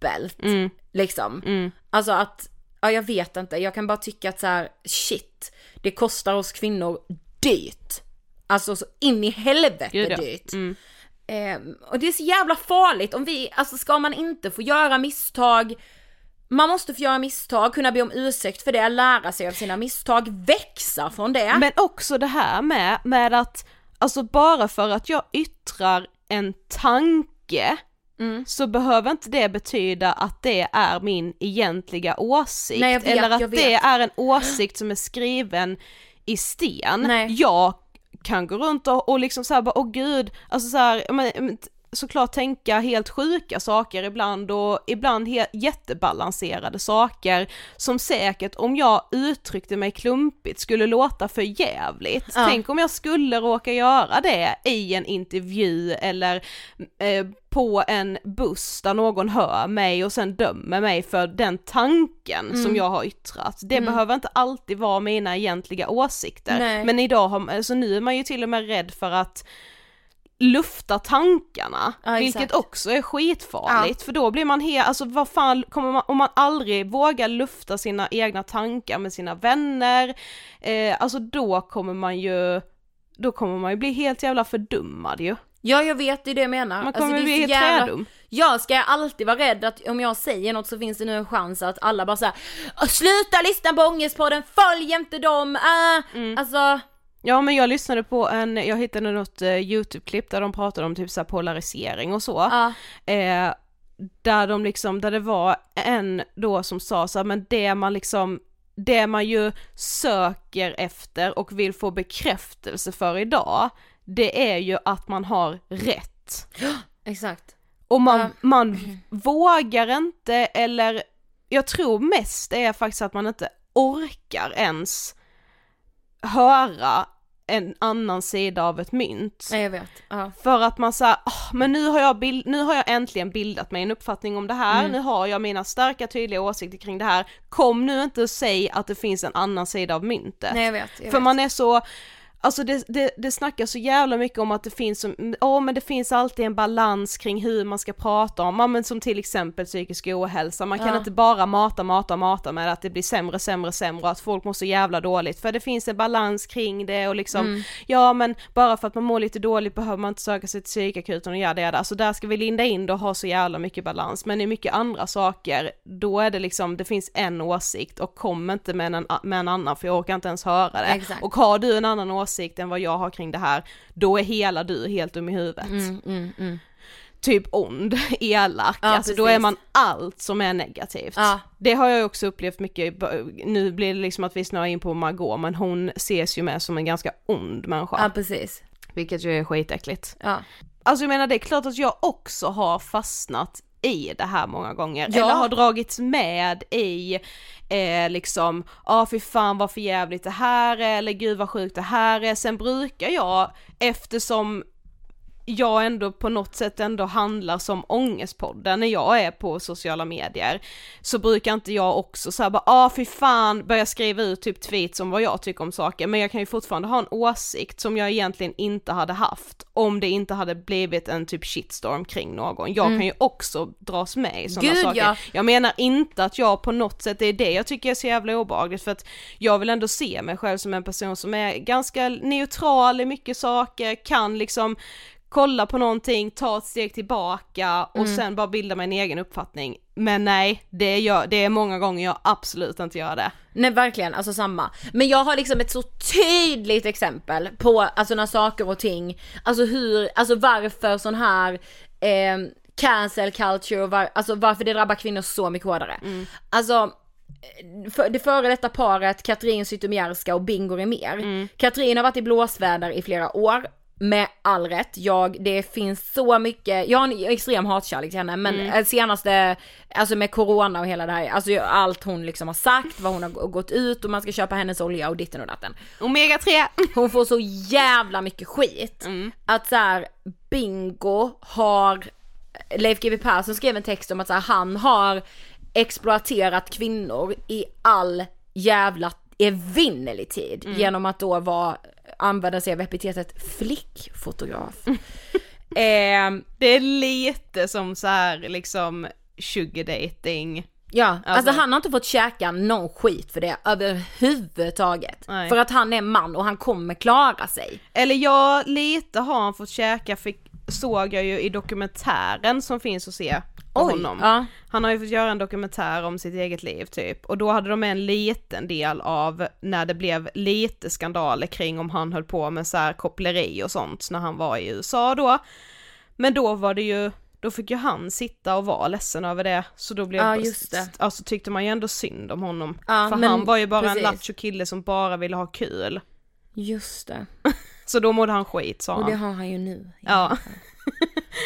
Dubbelt Mm. liksom. Alltså att, ja jag vet inte, jag kan bara tycka att så här, shit, det kostar oss kvinnor dyrt. Alltså så in i helvete Gud, ja. dyrt. Ehm, och det är så jävla farligt om vi, alltså ska man inte få göra misstag, man måste få göra misstag, kunna be om ursäkt för det, lära sig av sina misstag, växa från det. Men också det här med, med att, alltså bara för att jag yttrar en tanke Mm. så behöver inte det betyda att det är min egentliga åsikt. Nej, vet, eller att det är en åsikt som är skriven i sten. Nej. Jag kan gå runt och, och liksom såhär bara, åh gud, alltså såhär, såklart tänka helt sjuka saker ibland och ibland helt jättebalanserade saker som säkert om jag uttryckte mig klumpigt skulle låta för jävligt. Ja. Tänk om jag skulle råka göra det i en intervju eller eh, på en buss där någon hör mig och sen dömer mig för den tanken Mm. som jag har yttrat. Det behöver inte alltid vara mina egentliga åsikter. Nej. Men idag har, alltså nu är man ju till och med rädd för att lufta tankarna, Ja, vilket också är skitfarligt för då blir man helt, alltså vad fan, kommer man, om man aldrig vågar lufta sina egna tankar med sina vänner, eh, alltså då kommer man ju, då kommer man ju bli helt jävla fördummad ju. Ja jag vet, det är det jag menar. Man kommer Alltså, det är bli helt jävla- trädum. Jag ska alltid vara rädd att om jag säger något så finns det nu en chans att alla bara säger Sluta lyssna på Ångestpodden, följ inte dem, äh. Mm. Alltså, Ja men jag lyssnade på en, jag hittade något eh, YouTube-klipp där de pratade om typ så polarisering och så. ja. Eh, där de liksom, där det var en då som sa så här, men det man liksom, det man ju söker efter och vill få bekräftelse för idag, det är ju att man har rätt. exakt. Och man, Ja. man vågar inte eller jag tror mest är faktiskt att man inte orkar ens höra en annan sida av ett mynt. Jag vet. Ja. För att man säger, oh, men nu har, jag bild, nu har jag äntligen bildat mig en uppfattning om det här, Mm. nu har jag mina starka tydliga åsikter kring det här, kom nu inte och säg att det finns en annan sida av myntet. Nej jag vet. Jag För vet. man är så, alltså det, det, det snackas så jävla mycket om att det finns, som- ja men det finns alltid en balans kring hur man ska prata om, ja men som till exempel psykisk ohälsa, man kan Ja. inte bara mata, mata, mata med att det blir sämre, sämre, sämre och att folk mår så jävla dåligt, för det finns en balans kring det och liksom, Mm. ja men bara för att man mår lite dåligt behöver man inte söka sig till psykakuten och göra det, alltså där ska vi linda in det och ha så jävla mycket balans, men i mycket andra saker, då är det liksom, det finns en åsikt och kom inte med en, med en annan för jag orkar inte ens höra det. Exakt. Och har du en annan åsikt än vad jag har kring det här, då är hela du helt dum i huvudet. Mm, mm, mm. Typ ond, elak, Ja, alltså då är man allt som är negativt. Ja. Det har jag också upplevt mycket, nu blir det liksom att vi snöar in på Margot men hon ses ju med som en ganska ond människa. Ja precis. Vilket ju är skitäckligt. Ja. Alltså jag menar det är klart att jag också har fastnat i det här många gånger, Ja. eller har dragits med i eh, liksom, ja ah, fy fan vad för jävligt det här är, eller gud vad sjukt det här är, sen brukar jag, eftersom jag ändå på något sätt ändå handlar som ångestpodden när jag är på sociala medier så brukar inte jag också såhär bara ah fy fan börja skriva ut typ tweets om vad jag tycker om saker men jag kan ju fortfarande ha en åsikt som jag egentligen inte hade haft om det inte hade blivit en typ shitstorm kring någon. Jag kan ju också dras med i sådana Gud, saker. ja. Jag menar inte att jag på något sätt, det är det jag tycker är så jävla obehagligt för att jag vill ändå se mig själv som en person som är ganska neutral i mycket saker, kan liksom kolla på någonting, ta ett steg tillbaka och Mm. sen bara bilda mig en egen uppfattning. Men nej, det, gör, det är många gånger jag absolut inte gör det. Nej verkligen, alltså samma. Men jag har liksom ett så tydligt exempel på alltså när saker och ting, alltså hur, alltså varför sån här eh, cancel culture och var, alltså varför det drabbar kvinnor så mycket hårdare. Alltså för, det före detta paret Katrin Zytomierska och Bingo Rimér. Katrin har varit i blåsväder i flera år. Med all rätt, jag, det finns så mycket, jag har en extrem hatkärlek till henne men eh, senaste, alltså med corona och hela det här, alltså allt hon liksom har sagt, vad hon har gått ut och man ska köpa hennes olja och ditten och datten. Omega 3! Hon får så jävla mycket skit. Att så här, Bingo har, Leif GW Persson skrev en text om att så här, han har exploaterat kvinnor i all jävla evinnerlig tid genom att då vara, använda sig av epitetet flickfotograf. Ehm, Det är lite som så här liksom sugar dating. Ja, alltså, Alltså- han har inte fått käka någon skit för det överhuvudtaget. Nej. För att han är man och han kommer klara sig. Eller ja, lite har han fått käka, fick, såg jag ju i dokumentären som finns att se på Oj, honom. ja. Han har ju fått göra en dokumentär om sitt eget liv typ, och då hade de med en liten del av när det blev lite skandaler kring om han höll på med så här koppleri och sånt när han var i USA då. Men då var det ju, då fick ju han sitta och vara ledsen över det, så då blev Ja, just det. alltså tyckte man ju ändå synd om honom. Ja, För men han var ju bara precis. en lattjo kille som bara ville ha kul. Just det. Så då mådde han skit sa Och det han. har han ju nu. Ja.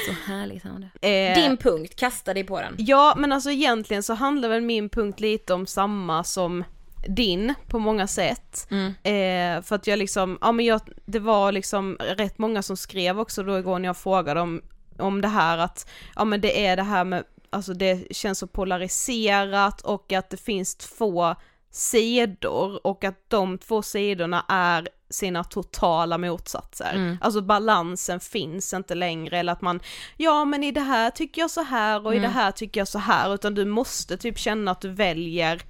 Så härligt han det. Eh, Din punkt, kasta dig på den. Ja men alltså egentligen så handlar väl min punkt lite om samma som din på många sätt. Eh, för att jag liksom, ja men jag, det var liksom rätt många som skrev också då igår när jag frågade om, om det här att, ja men det är det här med, alltså det känns så polariserat och att det finns två sidor och att de två sidorna är sina totala motsatser. Mm. Alltså balansen finns inte längre eller att man, ja men i det här tycker jag så här och i Mm. det här tycker jag så här utan du måste typ känna att du väljer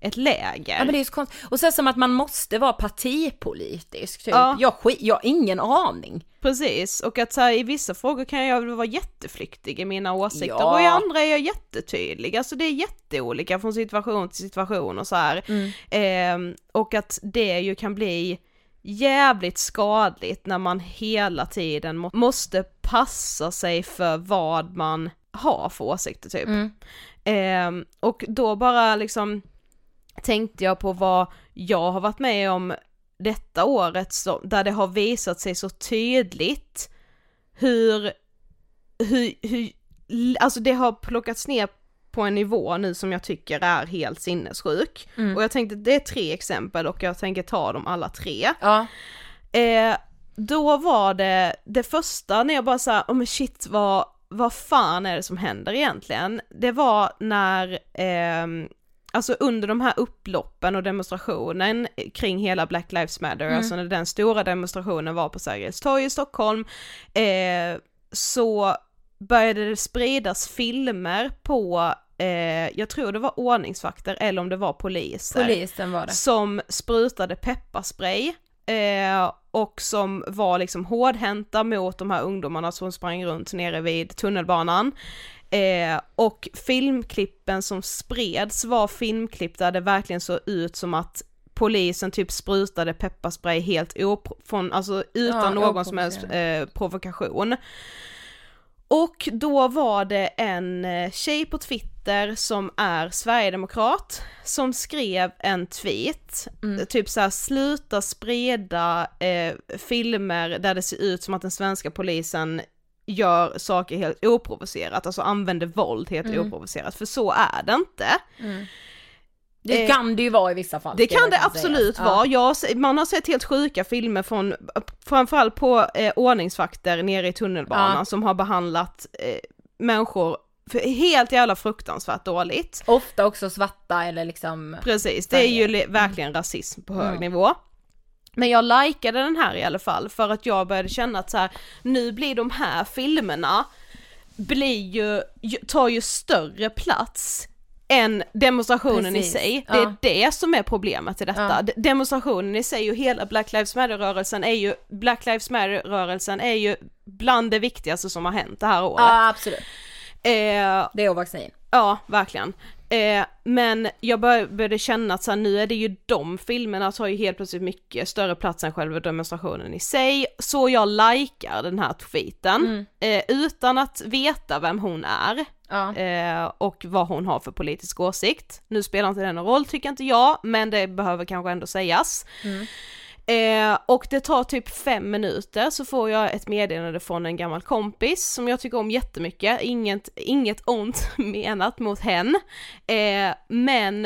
ett läger. Ja men det är så konstigt. Och sen som att man måste vara partipolitisk typ. Ja. Jag, skit, jag har ingen aning. Precis, och att så här, i vissa frågor kan jag vara jätteflyktig i mina åsikter Ja. och i andra är jag jättetydlig. Alltså det är jätteolika från situation till situation och så här. Mm. Ehm, och att det ju kan bli jävligt skadligt när man hela tiden må- måste passa sig för vad man har för åsikter typ. Mm. Ehm, och då bara liksom tänkte jag på vad jag har varit med om detta året så, där det har visat sig så tydligt hur, hur, hur, alltså det har plockats ner på en nivå nu som jag tycker är helt sinnessjuk. Mm. Och jag tänkte det är tre exempel och jag tänker ta dem alla tre. Ja. Eh, då var det, det första när jag bara sa, oh men shit vad, vad fan är det som händer egentligen? Det var när, ehm, alltså under de här upploppen och demonstrationen kring hela Black Lives Matter, Mm. alltså när den stora demonstrationen var på Sergels torg i Stockholm, eh, så började det spridas filmer på, eh, jag tror det var ordningsvakter eller om det var poliser Polisen var det. som sprutade pepparspray eh, och som var liksom hårdhänta mot de här ungdomarna som sprang runt nere vid tunnelbanan. Eh, och filmklippen som spreds var filmklipp där det verkligen såg ut som att polisen typ sprutade pepparspray helt från, alltså utan Ja, någon som helst eh, provokation. Och då var det en eh, tjej på Twitter som är sverigedemokrat som skrev en tweet, Mm. typ såhär sluta sprida eh, filmer där det ser ut som att den svenska polisen gör saker helt oprovocerat, alltså använder våld helt Mm. oprovocerat, för så är det inte. Det Eh, kan det ju vara i vissa fall. Det kan det säga. absolut Ja. vara. Jag, man har sett helt sjuka filmer från, framförallt på eh, ordningsvakter nere i tunnelbanan Ja. som har behandlat eh, människor för helt jävla fruktansvärt dåligt. Ofta också svarta eller liksom... Precis, det är ju verkligen rasism på hög Mm. nivå. Men jag likade den här i alla fall för att jag började känna att så här, nu blir de här filmerna, blir ju- tar ju större plats än demonstrationen Precis, i sig. Det är det som är problemet i detta. Ja. De- Demonstrationen i sig och hela Black Lives Matter-rörelsen är ju, Black Lives Matter-rörelsen är ju bland det viktigaste som har hänt det här året. Ja absolut. Eh, Det är vaccin. Ja, verkligen. Eh, men jag bör, började känna att så här, nu är det ju de filmerna tar ju helt plötsligt mycket större plats än själva demonstrationen i sig. Så jag likar den här tweeten, eh, utan att veta vem hon är. Ja. Eh, och vad hon har för politisk åsikt. Nu spelar inte det någon roll tycker inte jag, men det behöver kanske ändå sägas. Eh, och det tar typ fem minuter så får jag ett meddelande från en gammal kompis som jag tycker om jättemycket, inget, inget ont menat mot hen. Eh, men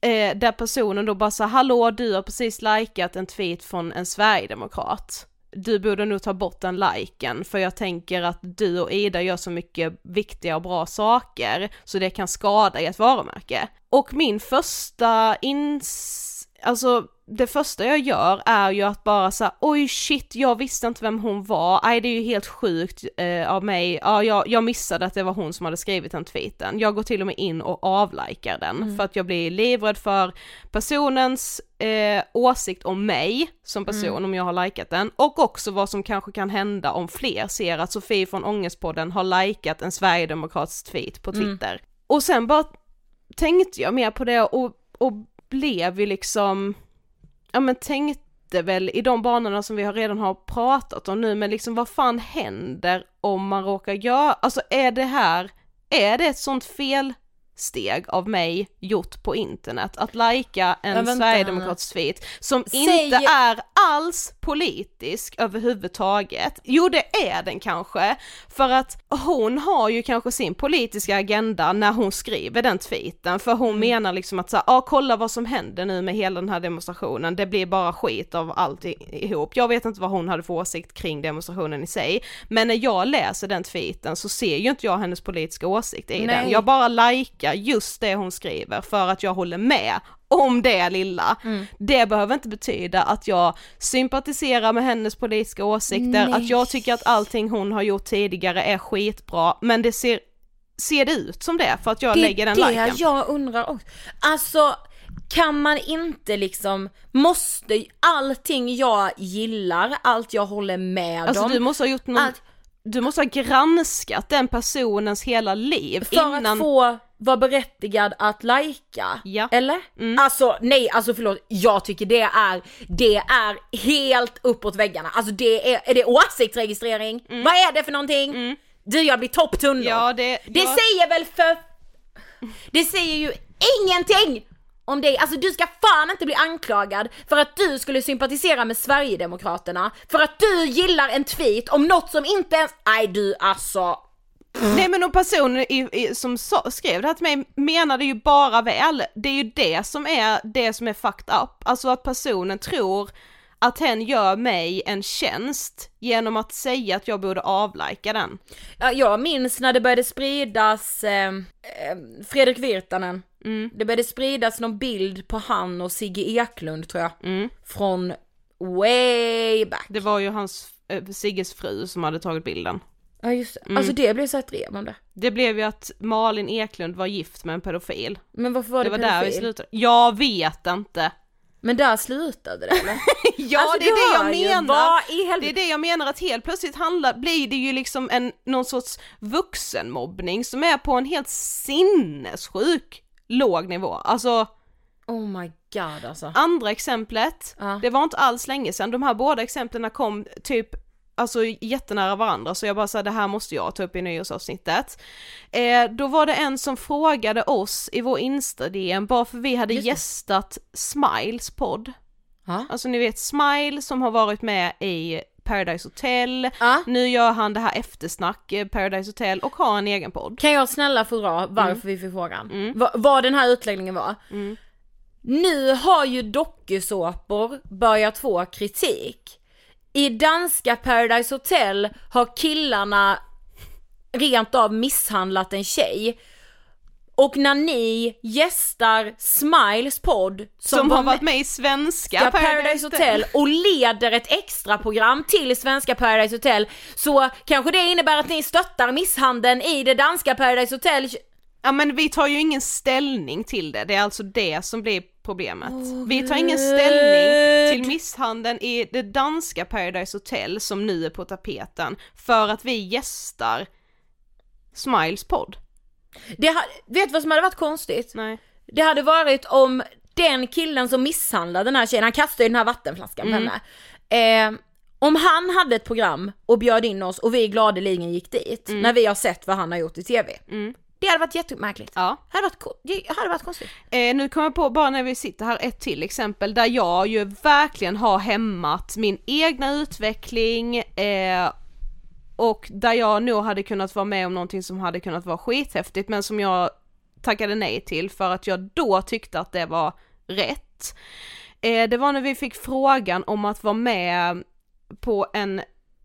eh, där personen då bara sa hallå du har precis likat en tweet från en sverigedemokrat. Du borde nog ta bort den liken för jag tänker att du och Ida gör så mycket viktiga och bra saker så det kan skada ert varumärke. Och min första ins... Alltså det första jag gör är ju att bara säga oj shit jag visste inte vem hon var, nej det är ju helt sjukt eh, av mig, ja jag, jag missade att det var hon som hade skrivit den tweeten. Jag går till och med in och avlikar den för att jag blir livrädd för personens eh, åsikt om mig som person om jag har likat den och också vad som kanske kan hända om fler ser att Sofie från Ångestpodden har likat en sverigedemokratisk tweet på Twitter. Och sen bara tänkte jag mer på det och, och blev ju liksom, ja men tänkte väl i de banorna som vi har redan har pratat om nu, men liksom vad fan händer om man råkar göra, alltså är det här, är det ett sånt fel? Felsteg av mig gjort på internet att lajka en Ja, sverigedemokratisk tweet som Säg- inte är alls politisk överhuvudtaget. Jo det är den kanske, för att hon har ju kanske sin politiska agenda när hon skriver den tweeten, för hon menar liksom att så ja ah, kolla vad som händer nu med hela den här demonstrationen, det blir bara skit av allt i- ihop. Jag vet inte vad hon hade för åsikt kring demonstrationen i sig, men när jag läser den tweeten så ser ju inte jag hennes politiska åsikt i Nej. den, jag bara likar likea just det hon skriver för att jag håller med om det lilla. Mm. Det behöver inte betyda att jag sympatiserar med hennes politiska åsikter, Nej. att jag tycker att allting hon har gjort tidigare är skitbra, men det ser, ser det ut som det för att jag det lägger den är liken? det jag undrar också. Alltså, kan man inte liksom, måste allting jag gillar, allt jag håller med Alltså om. du måste ha gjort någon, allt- du måste ha granskat den personens hela liv För innan... att få vara berättigad att lajka. Ja. Eller? Mm. Alltså nej, alltså förlåt, jag tycker det är, det är helt uppåt väggarna. Alltså det är, är det åsiktsregistrering? Vad är det för någonting? Du jag blir topptunnor. Mm. Ja, det- det jag- säger väl för... Det säger ju ingenting om dig, alltså du ska fan inte bli anklagad för att du skulle sympatisera med Sverigedemokraterna, för att du gillar en tweet om något som inte ens, nej du alltså, Nej men och personen i, i, som sa, skrev det här till mig menade ju bara väl, det är ju det som är det som är fucked up, alltså att personen tror att hen gör mig en tjänst genom att säga att jag borde avlika den. Ja, jag minns när det började spridas eh, eh, Fredrik Virtanen. Det började spridas någon bild på han och Sigge Eklund tror jag. Från way back. Det var ju hans, äh, Sigges fru som hade tagit bilden. Ja just det. Alltså det blev så ett drev om det. Det blev ju att Malin Eklund var gift med en pedofil. Men varför var Det det, var där vi pedofil? slutade. Jag vet inte. Men där slutade det eller? Ja Alltså, det är det jag ju, menar. i det är det jag menar att helt plötsligt handlar, blir det ju liksom en, någon sorts vuxenmobbning som är på en helt sinnessjuk låg nivå. Alltså Oh my god alltså. andra exemplet, Ja. det var inte alls länge sedan, de här båda exemplen kom typ Alltså jättenära varandra så jag bara sa det här måste jag ta upp i nyårsavsnittet. Eh, då var det en som frågade oss i vår Insta-DM varför vi hade gästat Smiles podd. Ja. Alltså ni vet Smile som har varit med i Paradise Hotel, Ja. nu gör han det här eftersnack eh, Paradise Hotel och har en egen podd. Kan jag snälla få dra varför Mm. vi fick frågan? Va- vad den här utläggningen var? Nu har ju dokusåpor börjat få kritik. I danska Paradise Hotel har killarna rent av misshandlat en tjej. Och när ni gästar Smiles podd som, Som, har varit med i svenska Svenska Paradise Hotel och leder ett extra program till Svenska Paradise Hotel så kanske det innebär att ni stöttar misshandeln i det danska Paradise Hotel. Ja men vi tar ju ingen ställning till det, det är alltså det som blir problemet. vi tar ingen ställning till misshandeln i det danska Paradise Hotel som nu är på tapeten för att vi gästar Smiles podd. Det ha, vet du vad som hade varit konstigt? Nej. Det hade varit om den killen som misshandlade den här tjejen, han kastade ju den här vattenflaskan på Mm. henne. Eh, om han hade ett program och bjöd in oss och vi gladeligen gick dit när vi har sett vad han har gjort i TV. Mm. Det hade varit jättemärkligt. Ja. Det hade varit, det hade varit konstigt. Eh, nu kommer jag på bara när vi sitter här ett till exempel där jag ju verkligen har hämmat min egna utveckling eh, och där jag nog hade kunnat vara med om någonting som hade kunnat vara skithäftigt men som jag tackade nej till för att jag då tyckte att det var rätt. Eh, det var när vi fick frågan om att vara med på en,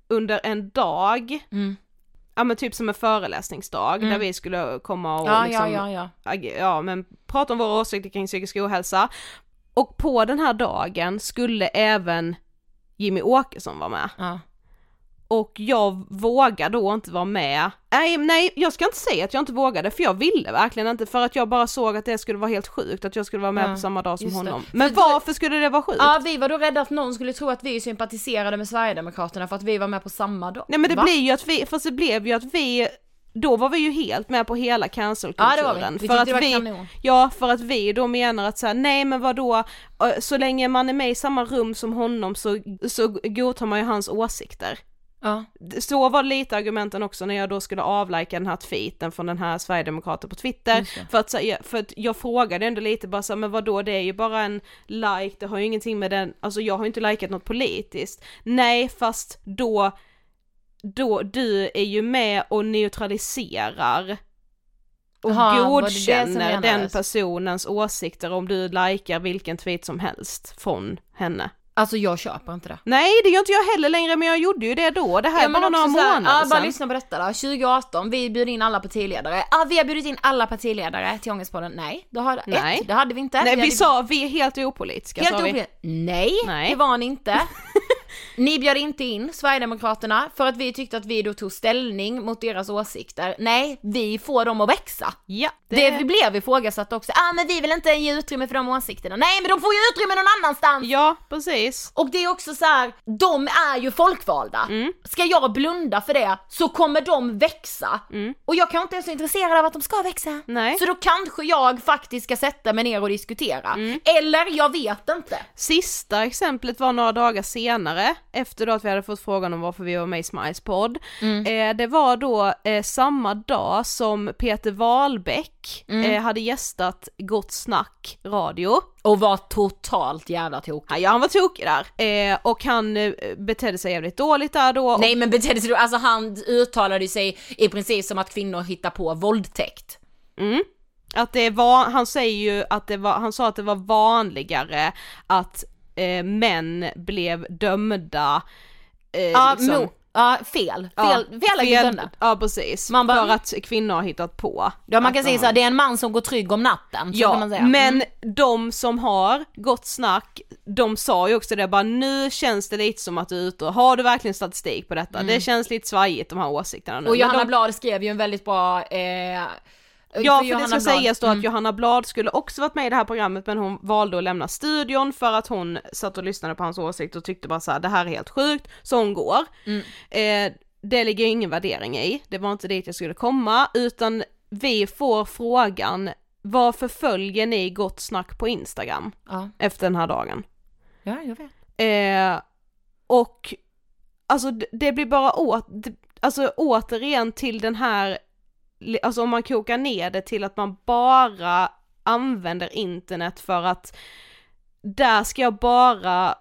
under en dag, Mm. Ja men typ som en föreläsningsdag där vi skulle komma och Ja, liksom ja, ja, ja. ja men prata om våra åsikter kring psykisk ohälsa. Och på den här dagen skulle även Jimmy Åkesson vara med. ja. Och jag vågade då inte vara med. Nej, nej, jag ska inte säga att jag inte vågade för jag ville verkligen inte för att jag bara såg att det skulle vara helt sjukt att jag skulle vara med Ja, på samma dag som det. honom. För Men då- varför skulle det vara sjukt? Ja, vi var då rädda att någon skulle tro att vi sympatiserade med Sverigedemokraterna för att vi var med på samma dag. Nej men det Va? blir ju att vi, fast det blev ju att vi då var vi ju helt med på hela cancelkulturen. Ja, det var vi. Vi för att det var vi, kanon. Ja, för att vi då menar att så här, nej men vadå, så länge man är med i samma rum som honom så, så godtar man ju hans åsikter. Ja. Så var lite argumenten också när jag då skulle avlika den här tweeten från den här Sverigedemokraten på Twitter. För att, för att jag frågade ändå lite bara så men vadå det är ju bara en like, det har ju ingenting med den, alltså jag har ju inte likat något politiskt. Nej fast då, då du är ju med och neutraliserar och som godkänner den personens åsikter om du likar vilken tweet som helst från henne. Alltså jag köper inte det. Nej det gör inte jag heller längre men jag gjorde ju det då, det här är men bara några här, månader Ja, bara sedan. lyssna på detta då. 2018, vi bjuder in alla partiledare. Ja, vi har bjudit in alla partiledare till Ångestpodden. Nej, det, har, Nej. Ett, det hade vi inte. Nej vi hade... sa vi är helt opolitiska Helt sa vi. Nej, Nej. det var ni inte. Ni bjöd inte in Sverigedemokraterna för att vi tyckte att vi då tog ställning mot deras åsikter. Nej, vi får dem att växa. Ja, Det, vi blev ifrågasatt också. Ah men vi vill inte ge utrymme för de åsikterna. Nej men de får ju utrymme någon annanstans! Ja, precis. Och det är också så här, de är ju folkvalda. Mm. Ska jag blunda för det så kommer de växa. Och jag kanske inte är så intresserad av att de ska växa. Mm. Nej. Så då kanske jag faktiskt ska sätta mig ner och diskutera. Mm. Eller jag vet inte. Sista exemplet var några dagar senare, efter då att vi hade fått frågan om varför vi var med i Smiles podd. Eh, det var då eh, samma dag som Peter Wahlbeck eh, hade gästat Gott Snack radio. Och var totalt jävla tokig. Ja, han var tokig där. Eh, och han eh, betedde sig jävligt dåligt där då. Nej men betedde sig då, alltså han uttalade sig i princip som att kvinnor hittar på våldtäkt. Mm. Att det var, han säger ju att det var, han sa att det var vanligare att eh, män blev dömda eh, Ja, liksom, ja fel. ja, Fel, dömda. Ja precis, Man bara- för att kvinnor har hittat på. Ja man kan säga såhär, det är en man som går trygg om natten. Så Ja, men Mm. de som har gott snack, de sa ju också det bara nu känns det lite som att du är ute och har du verkligen statistik på detta? Det känns lite svajigt de här åsikterna nu. Och Johanna de, Blad skrev ju en väldigt bra eh, Ja för, det Johanna ska Blad- sägas då Mm. att Johanna Blad skulle också varit med i det här programmet men hon valde att lämna studion för att hon satt och lyssnade på hans åsikt och tyckte bara så här: det här är helt sjukt, så hon går. Mm. Eh, det ligger ingen värdering i, det var inte dit jag skulle komma utan vi får frågan varför följer ni Gott Snack på Instagram Ja. efter den här dagen? ja, jag vet. Eh, och alltså det- det blir bara åt, det- alltså återigen till den här, alltså om man kokar ner det till att man bara använder internet för att där ska jag bara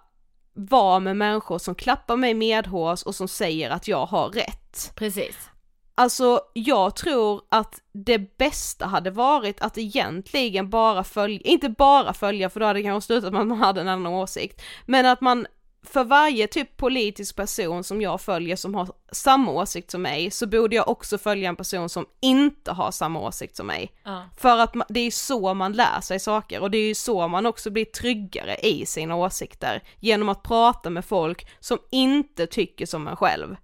vara med människor som klappar mig medhårs och som säger att jag har rätt. Precis. Alltså jag tror att det bästa hade varit att egentligen bara följa, inte bara följa för då hade det kanske slutat med att man hade en annan åsikt, men att man för varje typ politisk person som jag följer som har samma åsikt som mig så borde jag också följa en person som inte har samma åsikt som mig. Ja. För att det är så man lär sig saker och det är ju så man också blir tryggare i sina åsikter genom att prata med folk som inte tycker som en själv.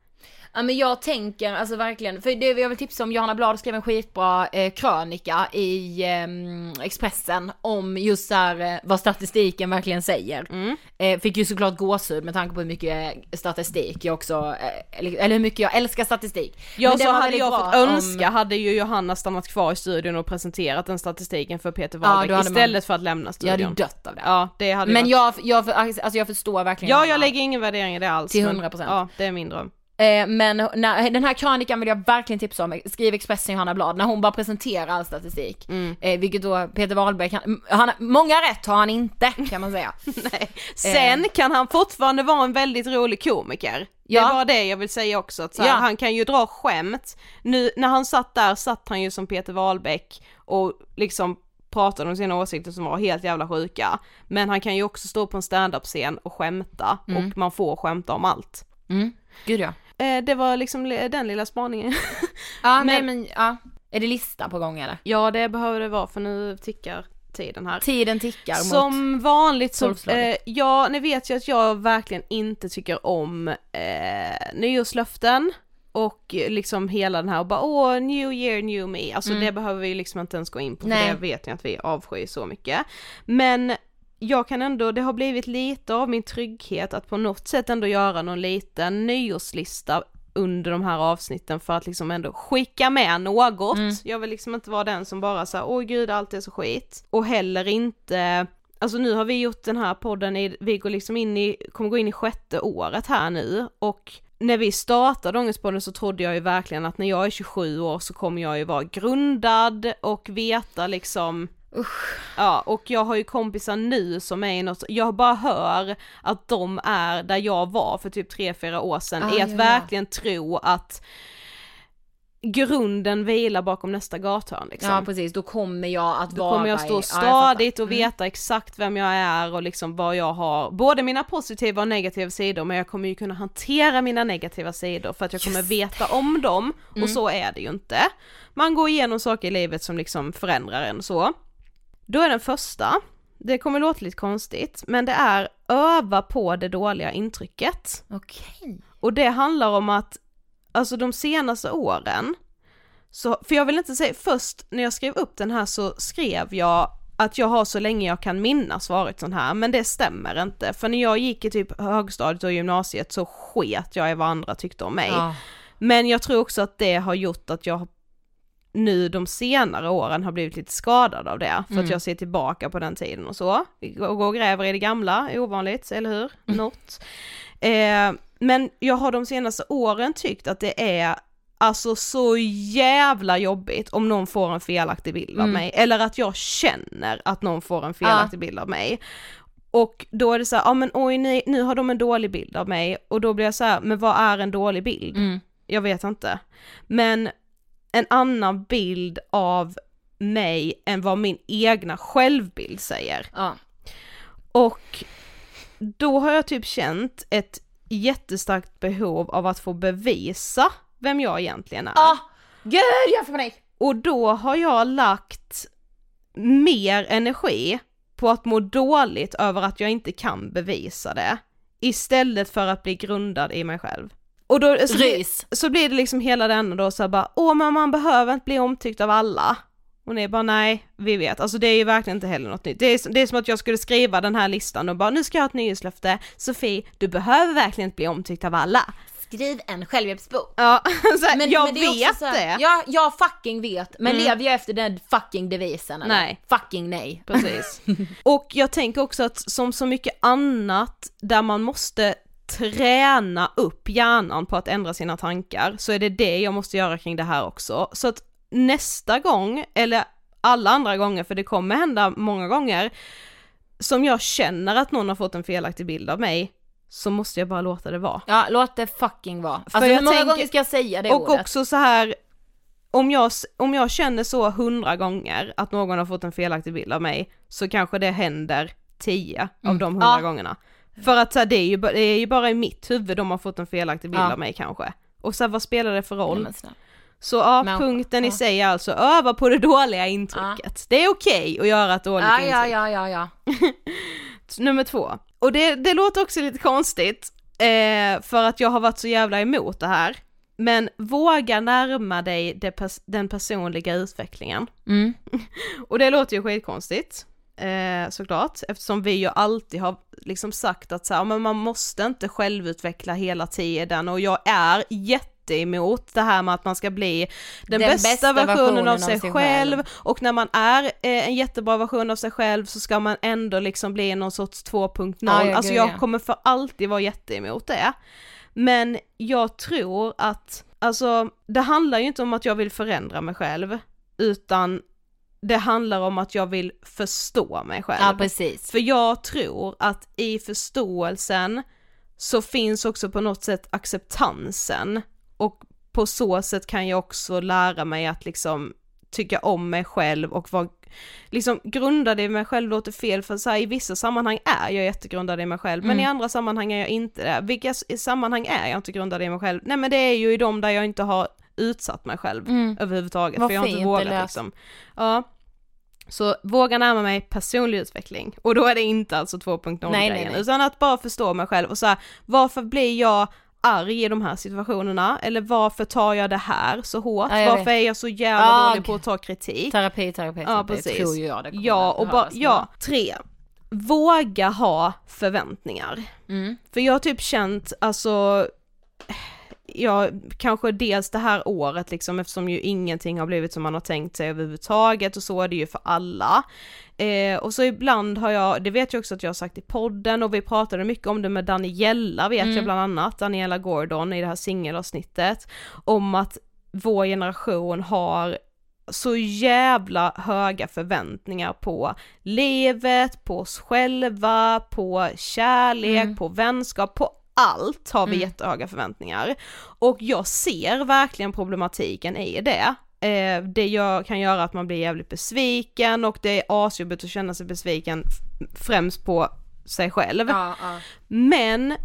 Ja men jag tänker alltså verkligen, för det jag vill tipsa om, Johanna Blad skrev en skitbra eh, krönika i ehm, Expressen om just så här, eh, vad statistiken verkligen säger. Mm. Eh, fick ju såklart gåshud med tanke på hur mycket statistik jag också, eh, eller, hur mycket jag älskar statistik. Ja Men så hade jag fått om- önska hade ju Johanna stannat kvar i studion och presenterat den statistiken för Peter Ja, Wahlbeck då hade man- istället för att lämna Jag studion. hade ju dött av det. Ja det hade Men varit... jag, jag, alltså jag förstår verkligen Ja jag lägger ingen värdering i det alls. Till men- 100%. Ja det är min dröm. Eh, men när, den här krönikan vill jag verkligen tipsa om, skriv Expressen Johanna Blad, när hon bara presenterar all statistik. Mm. Eh, vilket då Peter Wahlberg kan, han, många rätt har han inte kan man säga. Sen kan han fortfarande vara en väldigt rolig komiker. Ja. Det var det jag vill säga också, att här, Ja. han kan ju dra skämt. Nu när han satt där satt han ju som Peter Wahlbeck och liksom pratade om sina åsikter som var helt jävla sjuka. Men han kan ju också stå på en standup-scen och skämta och man får skämta om allt. Mm. Gud ja. Eh, det var liksom li- den lilla spaningen. Ja nej Men- ja, är det lista på gång eller? ja det behöver det vara för nu tickar tiden här. Tiden tickar mot... Som vanligt så, eh, ja ni vet ju att jag verkligen inte tycker om eh, nyårslöften och liksom hela den här och bara åh new year new me, alltså det behöver vi liksom inte ens gå in på för Nej. det vet ni att vi avskyr så mycket. Men jag kan ändå, det har blivit lite av min trygghet att på något sätt ändå göra någon liten nyårslista under de här avsnitten för att liksom ändå skicka med något. Jag vill liksom inte vara den som bara säger åh gud allt är så skit. Och heller inte Alltså nu har vi gjort den här podden i, vi går liksom in i, kommer gå in i sjätte året här nu och när vi startade Ångestpodden så trodde jag ju verkligen att när jag är 27 år så kommer jag ju vara grundad och veta liksom Ja, och jag har ju kompisar nu som är i något, jag bara hör att de är där jag var för typ 3-4 år sedan, Ah, är att ja, ja. verkligen tro att grunden vilar bakom nästa gathörn liksom. Ja precis, då kommer jag att Då vara kommer jag i- stå ja, jag stadigt och Mm. veta exakt vem jag är och liksom vad jag har, både mina positiva och negativa sidor men jag kommer ju kunna hantera mina negativa sidor för att jag kommer veta om dem Mm. och så är det ju inte. Man går igenom saker i livet som liksom förändrar en så. Då är den första, det kommer låta lite konstigt, men det är öva på det dåliga intrycket. Okej. Och det handlar om att, alltså de senaste åren, så, för jag vill inte säga, först när jag skrev upp den här så skrev jag att jag har så länge jag kan minnas varit sån här, men det stämmer inte. För när jag gick i typ högstadiet och gymnasiet så sket jag i vad andra tyckte om mig. Ja. Men jag tror också att det har gjort att jag nu de senare åren har blivit lite skadad av det, för Mm. att jag ser tillbaka på den tiden och så. Vi går och gräver i det gamla, ovanligt, eller hur? Mm. Något. Eh, men jag har de senaste åren tyckt att det är alltså så jävla jobbigt om någon får en felaktig bild av Mm. mig, eller att jag känner att någon får en felaktig bild av mig. Och då är det så här, ja men oj nej, nu har de en dålig bild av mig och då blir jag så här, men vad är en dålig bild? Mm. Jag vet inte. Men en annan bild av mig än vad min egna självbild säger. Ja. Och då har jag typ känt ett jättestarkt behov av att få bevisa vem jag egentligen är. Ah, gud jag får panik! Och då har jag lagt mer energi på att må dåligt över att jag inte kan bevisa det. Istället för att bli grundad i mig själv. Och då så, blir, Rys. så blir det liksom hela den då så här bara, åh men man behöver inte bli omtyckt av alla. Och ni bara nej, vi vet. Alltså det är ju verkligen inte heller något nytt. Det är, det är som att jag skulle skriva den här listan och bara, nu ska jag ha ett nyhetslöfte. Sofie, du behöver verkligen inte bli omtyckt av alla. Skriv en självhjälpsbok. Ja, här, jag det är också vet här- det. Ja, jag fucking vet. Men Mm. lever jag efter den fucking devisen eller? Nej. Fucking nej. Precis. Och jag tänker också att som så mycket annat där man måste träna upp hjärnan på att ändra sina tankar så är det det jag måste göra kring det här också. Så att nästa gång, eller alla andra gånger, för det kommer hända många gånger, som jag känner att någon har fått en felaktig bild av mig, så måste jag bara låta det vara. Ja, låt det fucking vara. För Alltså hur många tänker- gånger ska jag säga det Och ordet? också så här om jag, om jag känner så hundra gånger att någon har fått en felaktig bild av mig så kanske det händer tio av Mm. de hundra Ja. gångerna. För att så här, det, är ju, det är ju bara i mitt huvud de har fått en felaktig bild Ja. av mig kanske. Och så här, vad spelar det för roll? Ja. Så ja, Men- punkten i sig är alltså öva på det dåliga intrycket. Det är okej att göra ett dåligt intryck. ja, ja, ja, ja. Nummer två. Och det, det låter också lite konstigt, eh, för att jag har varit så jävla emot det här. Men våga närma dig pers- den personliga utvecklingen. Mm. Och det låter ju skitkonstigt, eh, såklart, eftersom vi ju alltid har liksom sagt att så här, men man måste inte självutveckla hela tiden och jag är jätteemot det här med att man ska bli den, Den bästa, bästa versionen, versionen av av sig, sig själv. och när man är eh, en jättebra version av sig själv så ska man ändå liksom bli någon sorts 2.0. Ja, ja, alltså jag ja. kommer för alltid vara jätteemot det. Men jag tror att, alltså det handlar ju inte om att jag vill förändra mig själv, utan det handlar om att jag vill förstå mig själv. Ja, precis. För jag tror att i förståelsen så finns också på något sätt acceptansen och på så sätt kan jag också lära mig att liksom tycka om mig själv och vara liksom grundad i mig själv låter fel för så här, i vissa sammanhang är jag jättegrundad i mig själv men Mm. i andra sammanhang är jag inte det. Vilka sammanhang är jag inte grundad i mig själv? Nej men det är ju i de där jag inte har utsatt mig själv Mm. överhuvudtaget Vad för jag har inte vågat liksom. Ja. Så våga närma mig personlig utveckling och då är det inte alltså 2.0 Nej, nej, grejen nej. utan att bara förstå mig själv och så här, varför blir jag arg i de här situationerna eller varför tar jag det här så hårt? Ja, varför är jag så jävla Ah, dålig på att ta kritik? Terapi, terapi, Ja terapi. precis. tror jag det ja och bara, ja, tre. Våga ha förväntningar. Mm. För jag har typ känt, alltså, ja, kanske dels det här året liksom eftersom ju ingenting har blivit som man har tänkt sig överhuvudtaget och så är det ju för alla. Eh, och så ibland har jag, det vet jag också att jag har sagt i podden och vi pratade mycket om det med Daniela vet Mm. jag bland annat, Daniela Gordon i det här singelavsnittet, om att vår generation har så jävla höga förväntningar på livet, på oss själva, på kärlek, Mm. på vänskap, på allt har vi Mm. jättehöga förväntningar. Och jag ser verkligen problematiken i det. Eh, det gör, kan göra att man blir jävligt besviken och det är asjobbigt att känna sig besviken främst på sig själv. Ja, ja. Men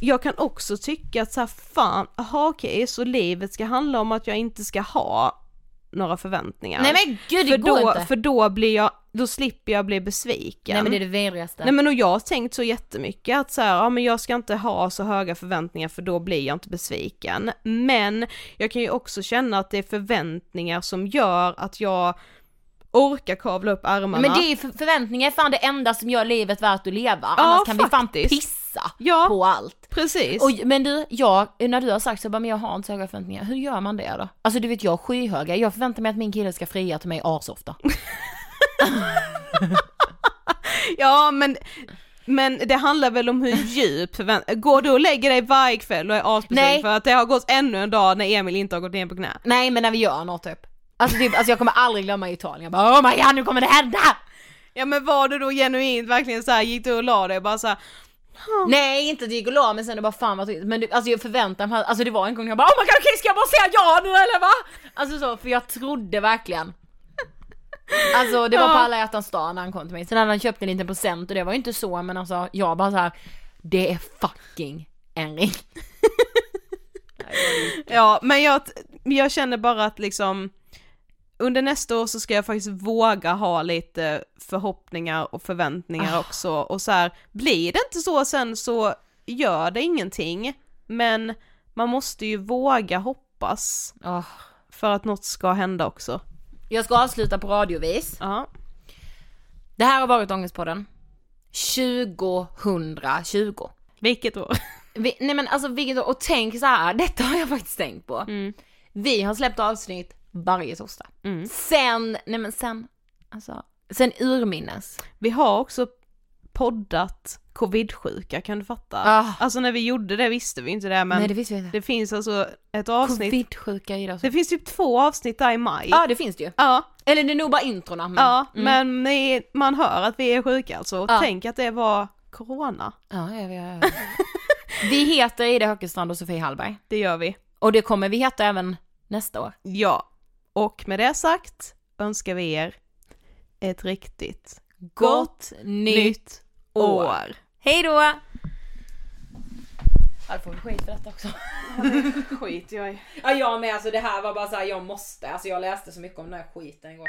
jag kan också tycka att så här, fan, aha, okej, så livet ska handla om att jag inte ska ha några förväntningar. Nej men gud det för går då, inte. För då blir jag, då slipper jag bli besviken. Nej men det är det vidrigaste. Nej men och jag har tänkt så jättemycket att så här, ja men jag ska inte ha så höga förväntningar för då blir jag inte besviken. Men jag kan ju också känna att det är förväntningar som gör att jag orkar kavla upp ärmarna. Men det är för, förväntningar är fan det enda som gör livet värt att leva. Ja, Annars kan vi fan faktiskt. pissa Ja. på allt. Precis. Och, men du, jag, när du har sagt så bara, men jag har inte så höga förväntningar, hur gör man det då? Alltså du vet jag har skyhöga, jag förväntar mig att min kille ska fria till mig asofta. Ja men, men det handlar väl om hur djup förvänt- Går du och lägger dig varje kväll och är asbesviken för att det har gått ännu en dag när Emil inte har gått ner på knä? Nej men när vi gör något typ. Alltså, typ, alltså jag kommer aldrig glömma Italien, jag bara oh my god nu kommer det hända! Ja men var du då genuint verkligen så här, gick du och la dig bara så här, Nej inte att det gick och la men sen det bara fan vad trist. Men det, alltså jag förväntar mig, alltså det var en gång jag bara oh my god okej ska jag bara säga ja nu eller va? Alltså så, för jag trodde verkligen. Alltså det var på alla hjärtans dag när han kom till mig. Sen hade han köpt en liten present och det var ju inte så men alltså jag bara så här. det är fucking en ring. Ja, men jag, jag känner bara att liksom under nästa år så ska jag faktiskt våga ha lite förhoppningar och förväntningar Ah. också och så här, blir det inte så sen så gör det ingenting, men man måste ju våga hoppas Ah. för att något ska hända också. Jag ska avsluta på radiovis. Ja. Det här har varit Ångestpodden 2020. Vilket år? Vi, nej men alltså vilket år, och tänk så här, detta har jag faktiskt tänkt på. Vi har släppt avsnitt varje torsdag. Sen, nej men sen, alltså, sen urminnes. Vi har också poddat covid-sjuka, kan du fatta? Ah. Alltså när vi gjorde det visste vi inte det men Nej det visste vi inte. det finns alltså ett avsnitt, Covid-sjuka i det. det finns typ två avsnitt där i maj. Ja det finns det ju. Ja, Eller det är nog bara introna. Men, Ja, mm. men man hör att vi är sjuka alltså. Ja. Tänk att det var corona. Ja, ja, ja, ja. Vi heter Ida Höckestrand och Sofie Hallberg. Det gör vi. Och det kommer vi heta även nästa år. Ja. Och med det sagt önskar vi er ett riktigt Gott nytt år. år. Hej då! Ja, får vi skit för detta också. Skit jag i. Ja jag med, alltså det här var bara så här, jag måste, alltså jag läste så mycket om den här skiten igår.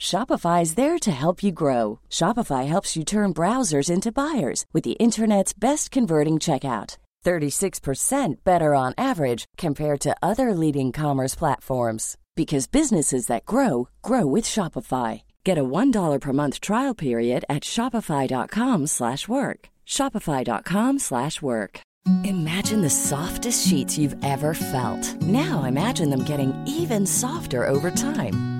Shopify is there to help you grow. Shopify helps you turn browsers into buyers with the internet's best converting checkout. 36% better on average compared to other leading commerce platforms because businesses that grow grow with Shopify. Get a $1 per month trial period at shopify.com/work. shopify.com/work. Imagine the softest sheets you've ever felt. Now imagine them getting even softer over time.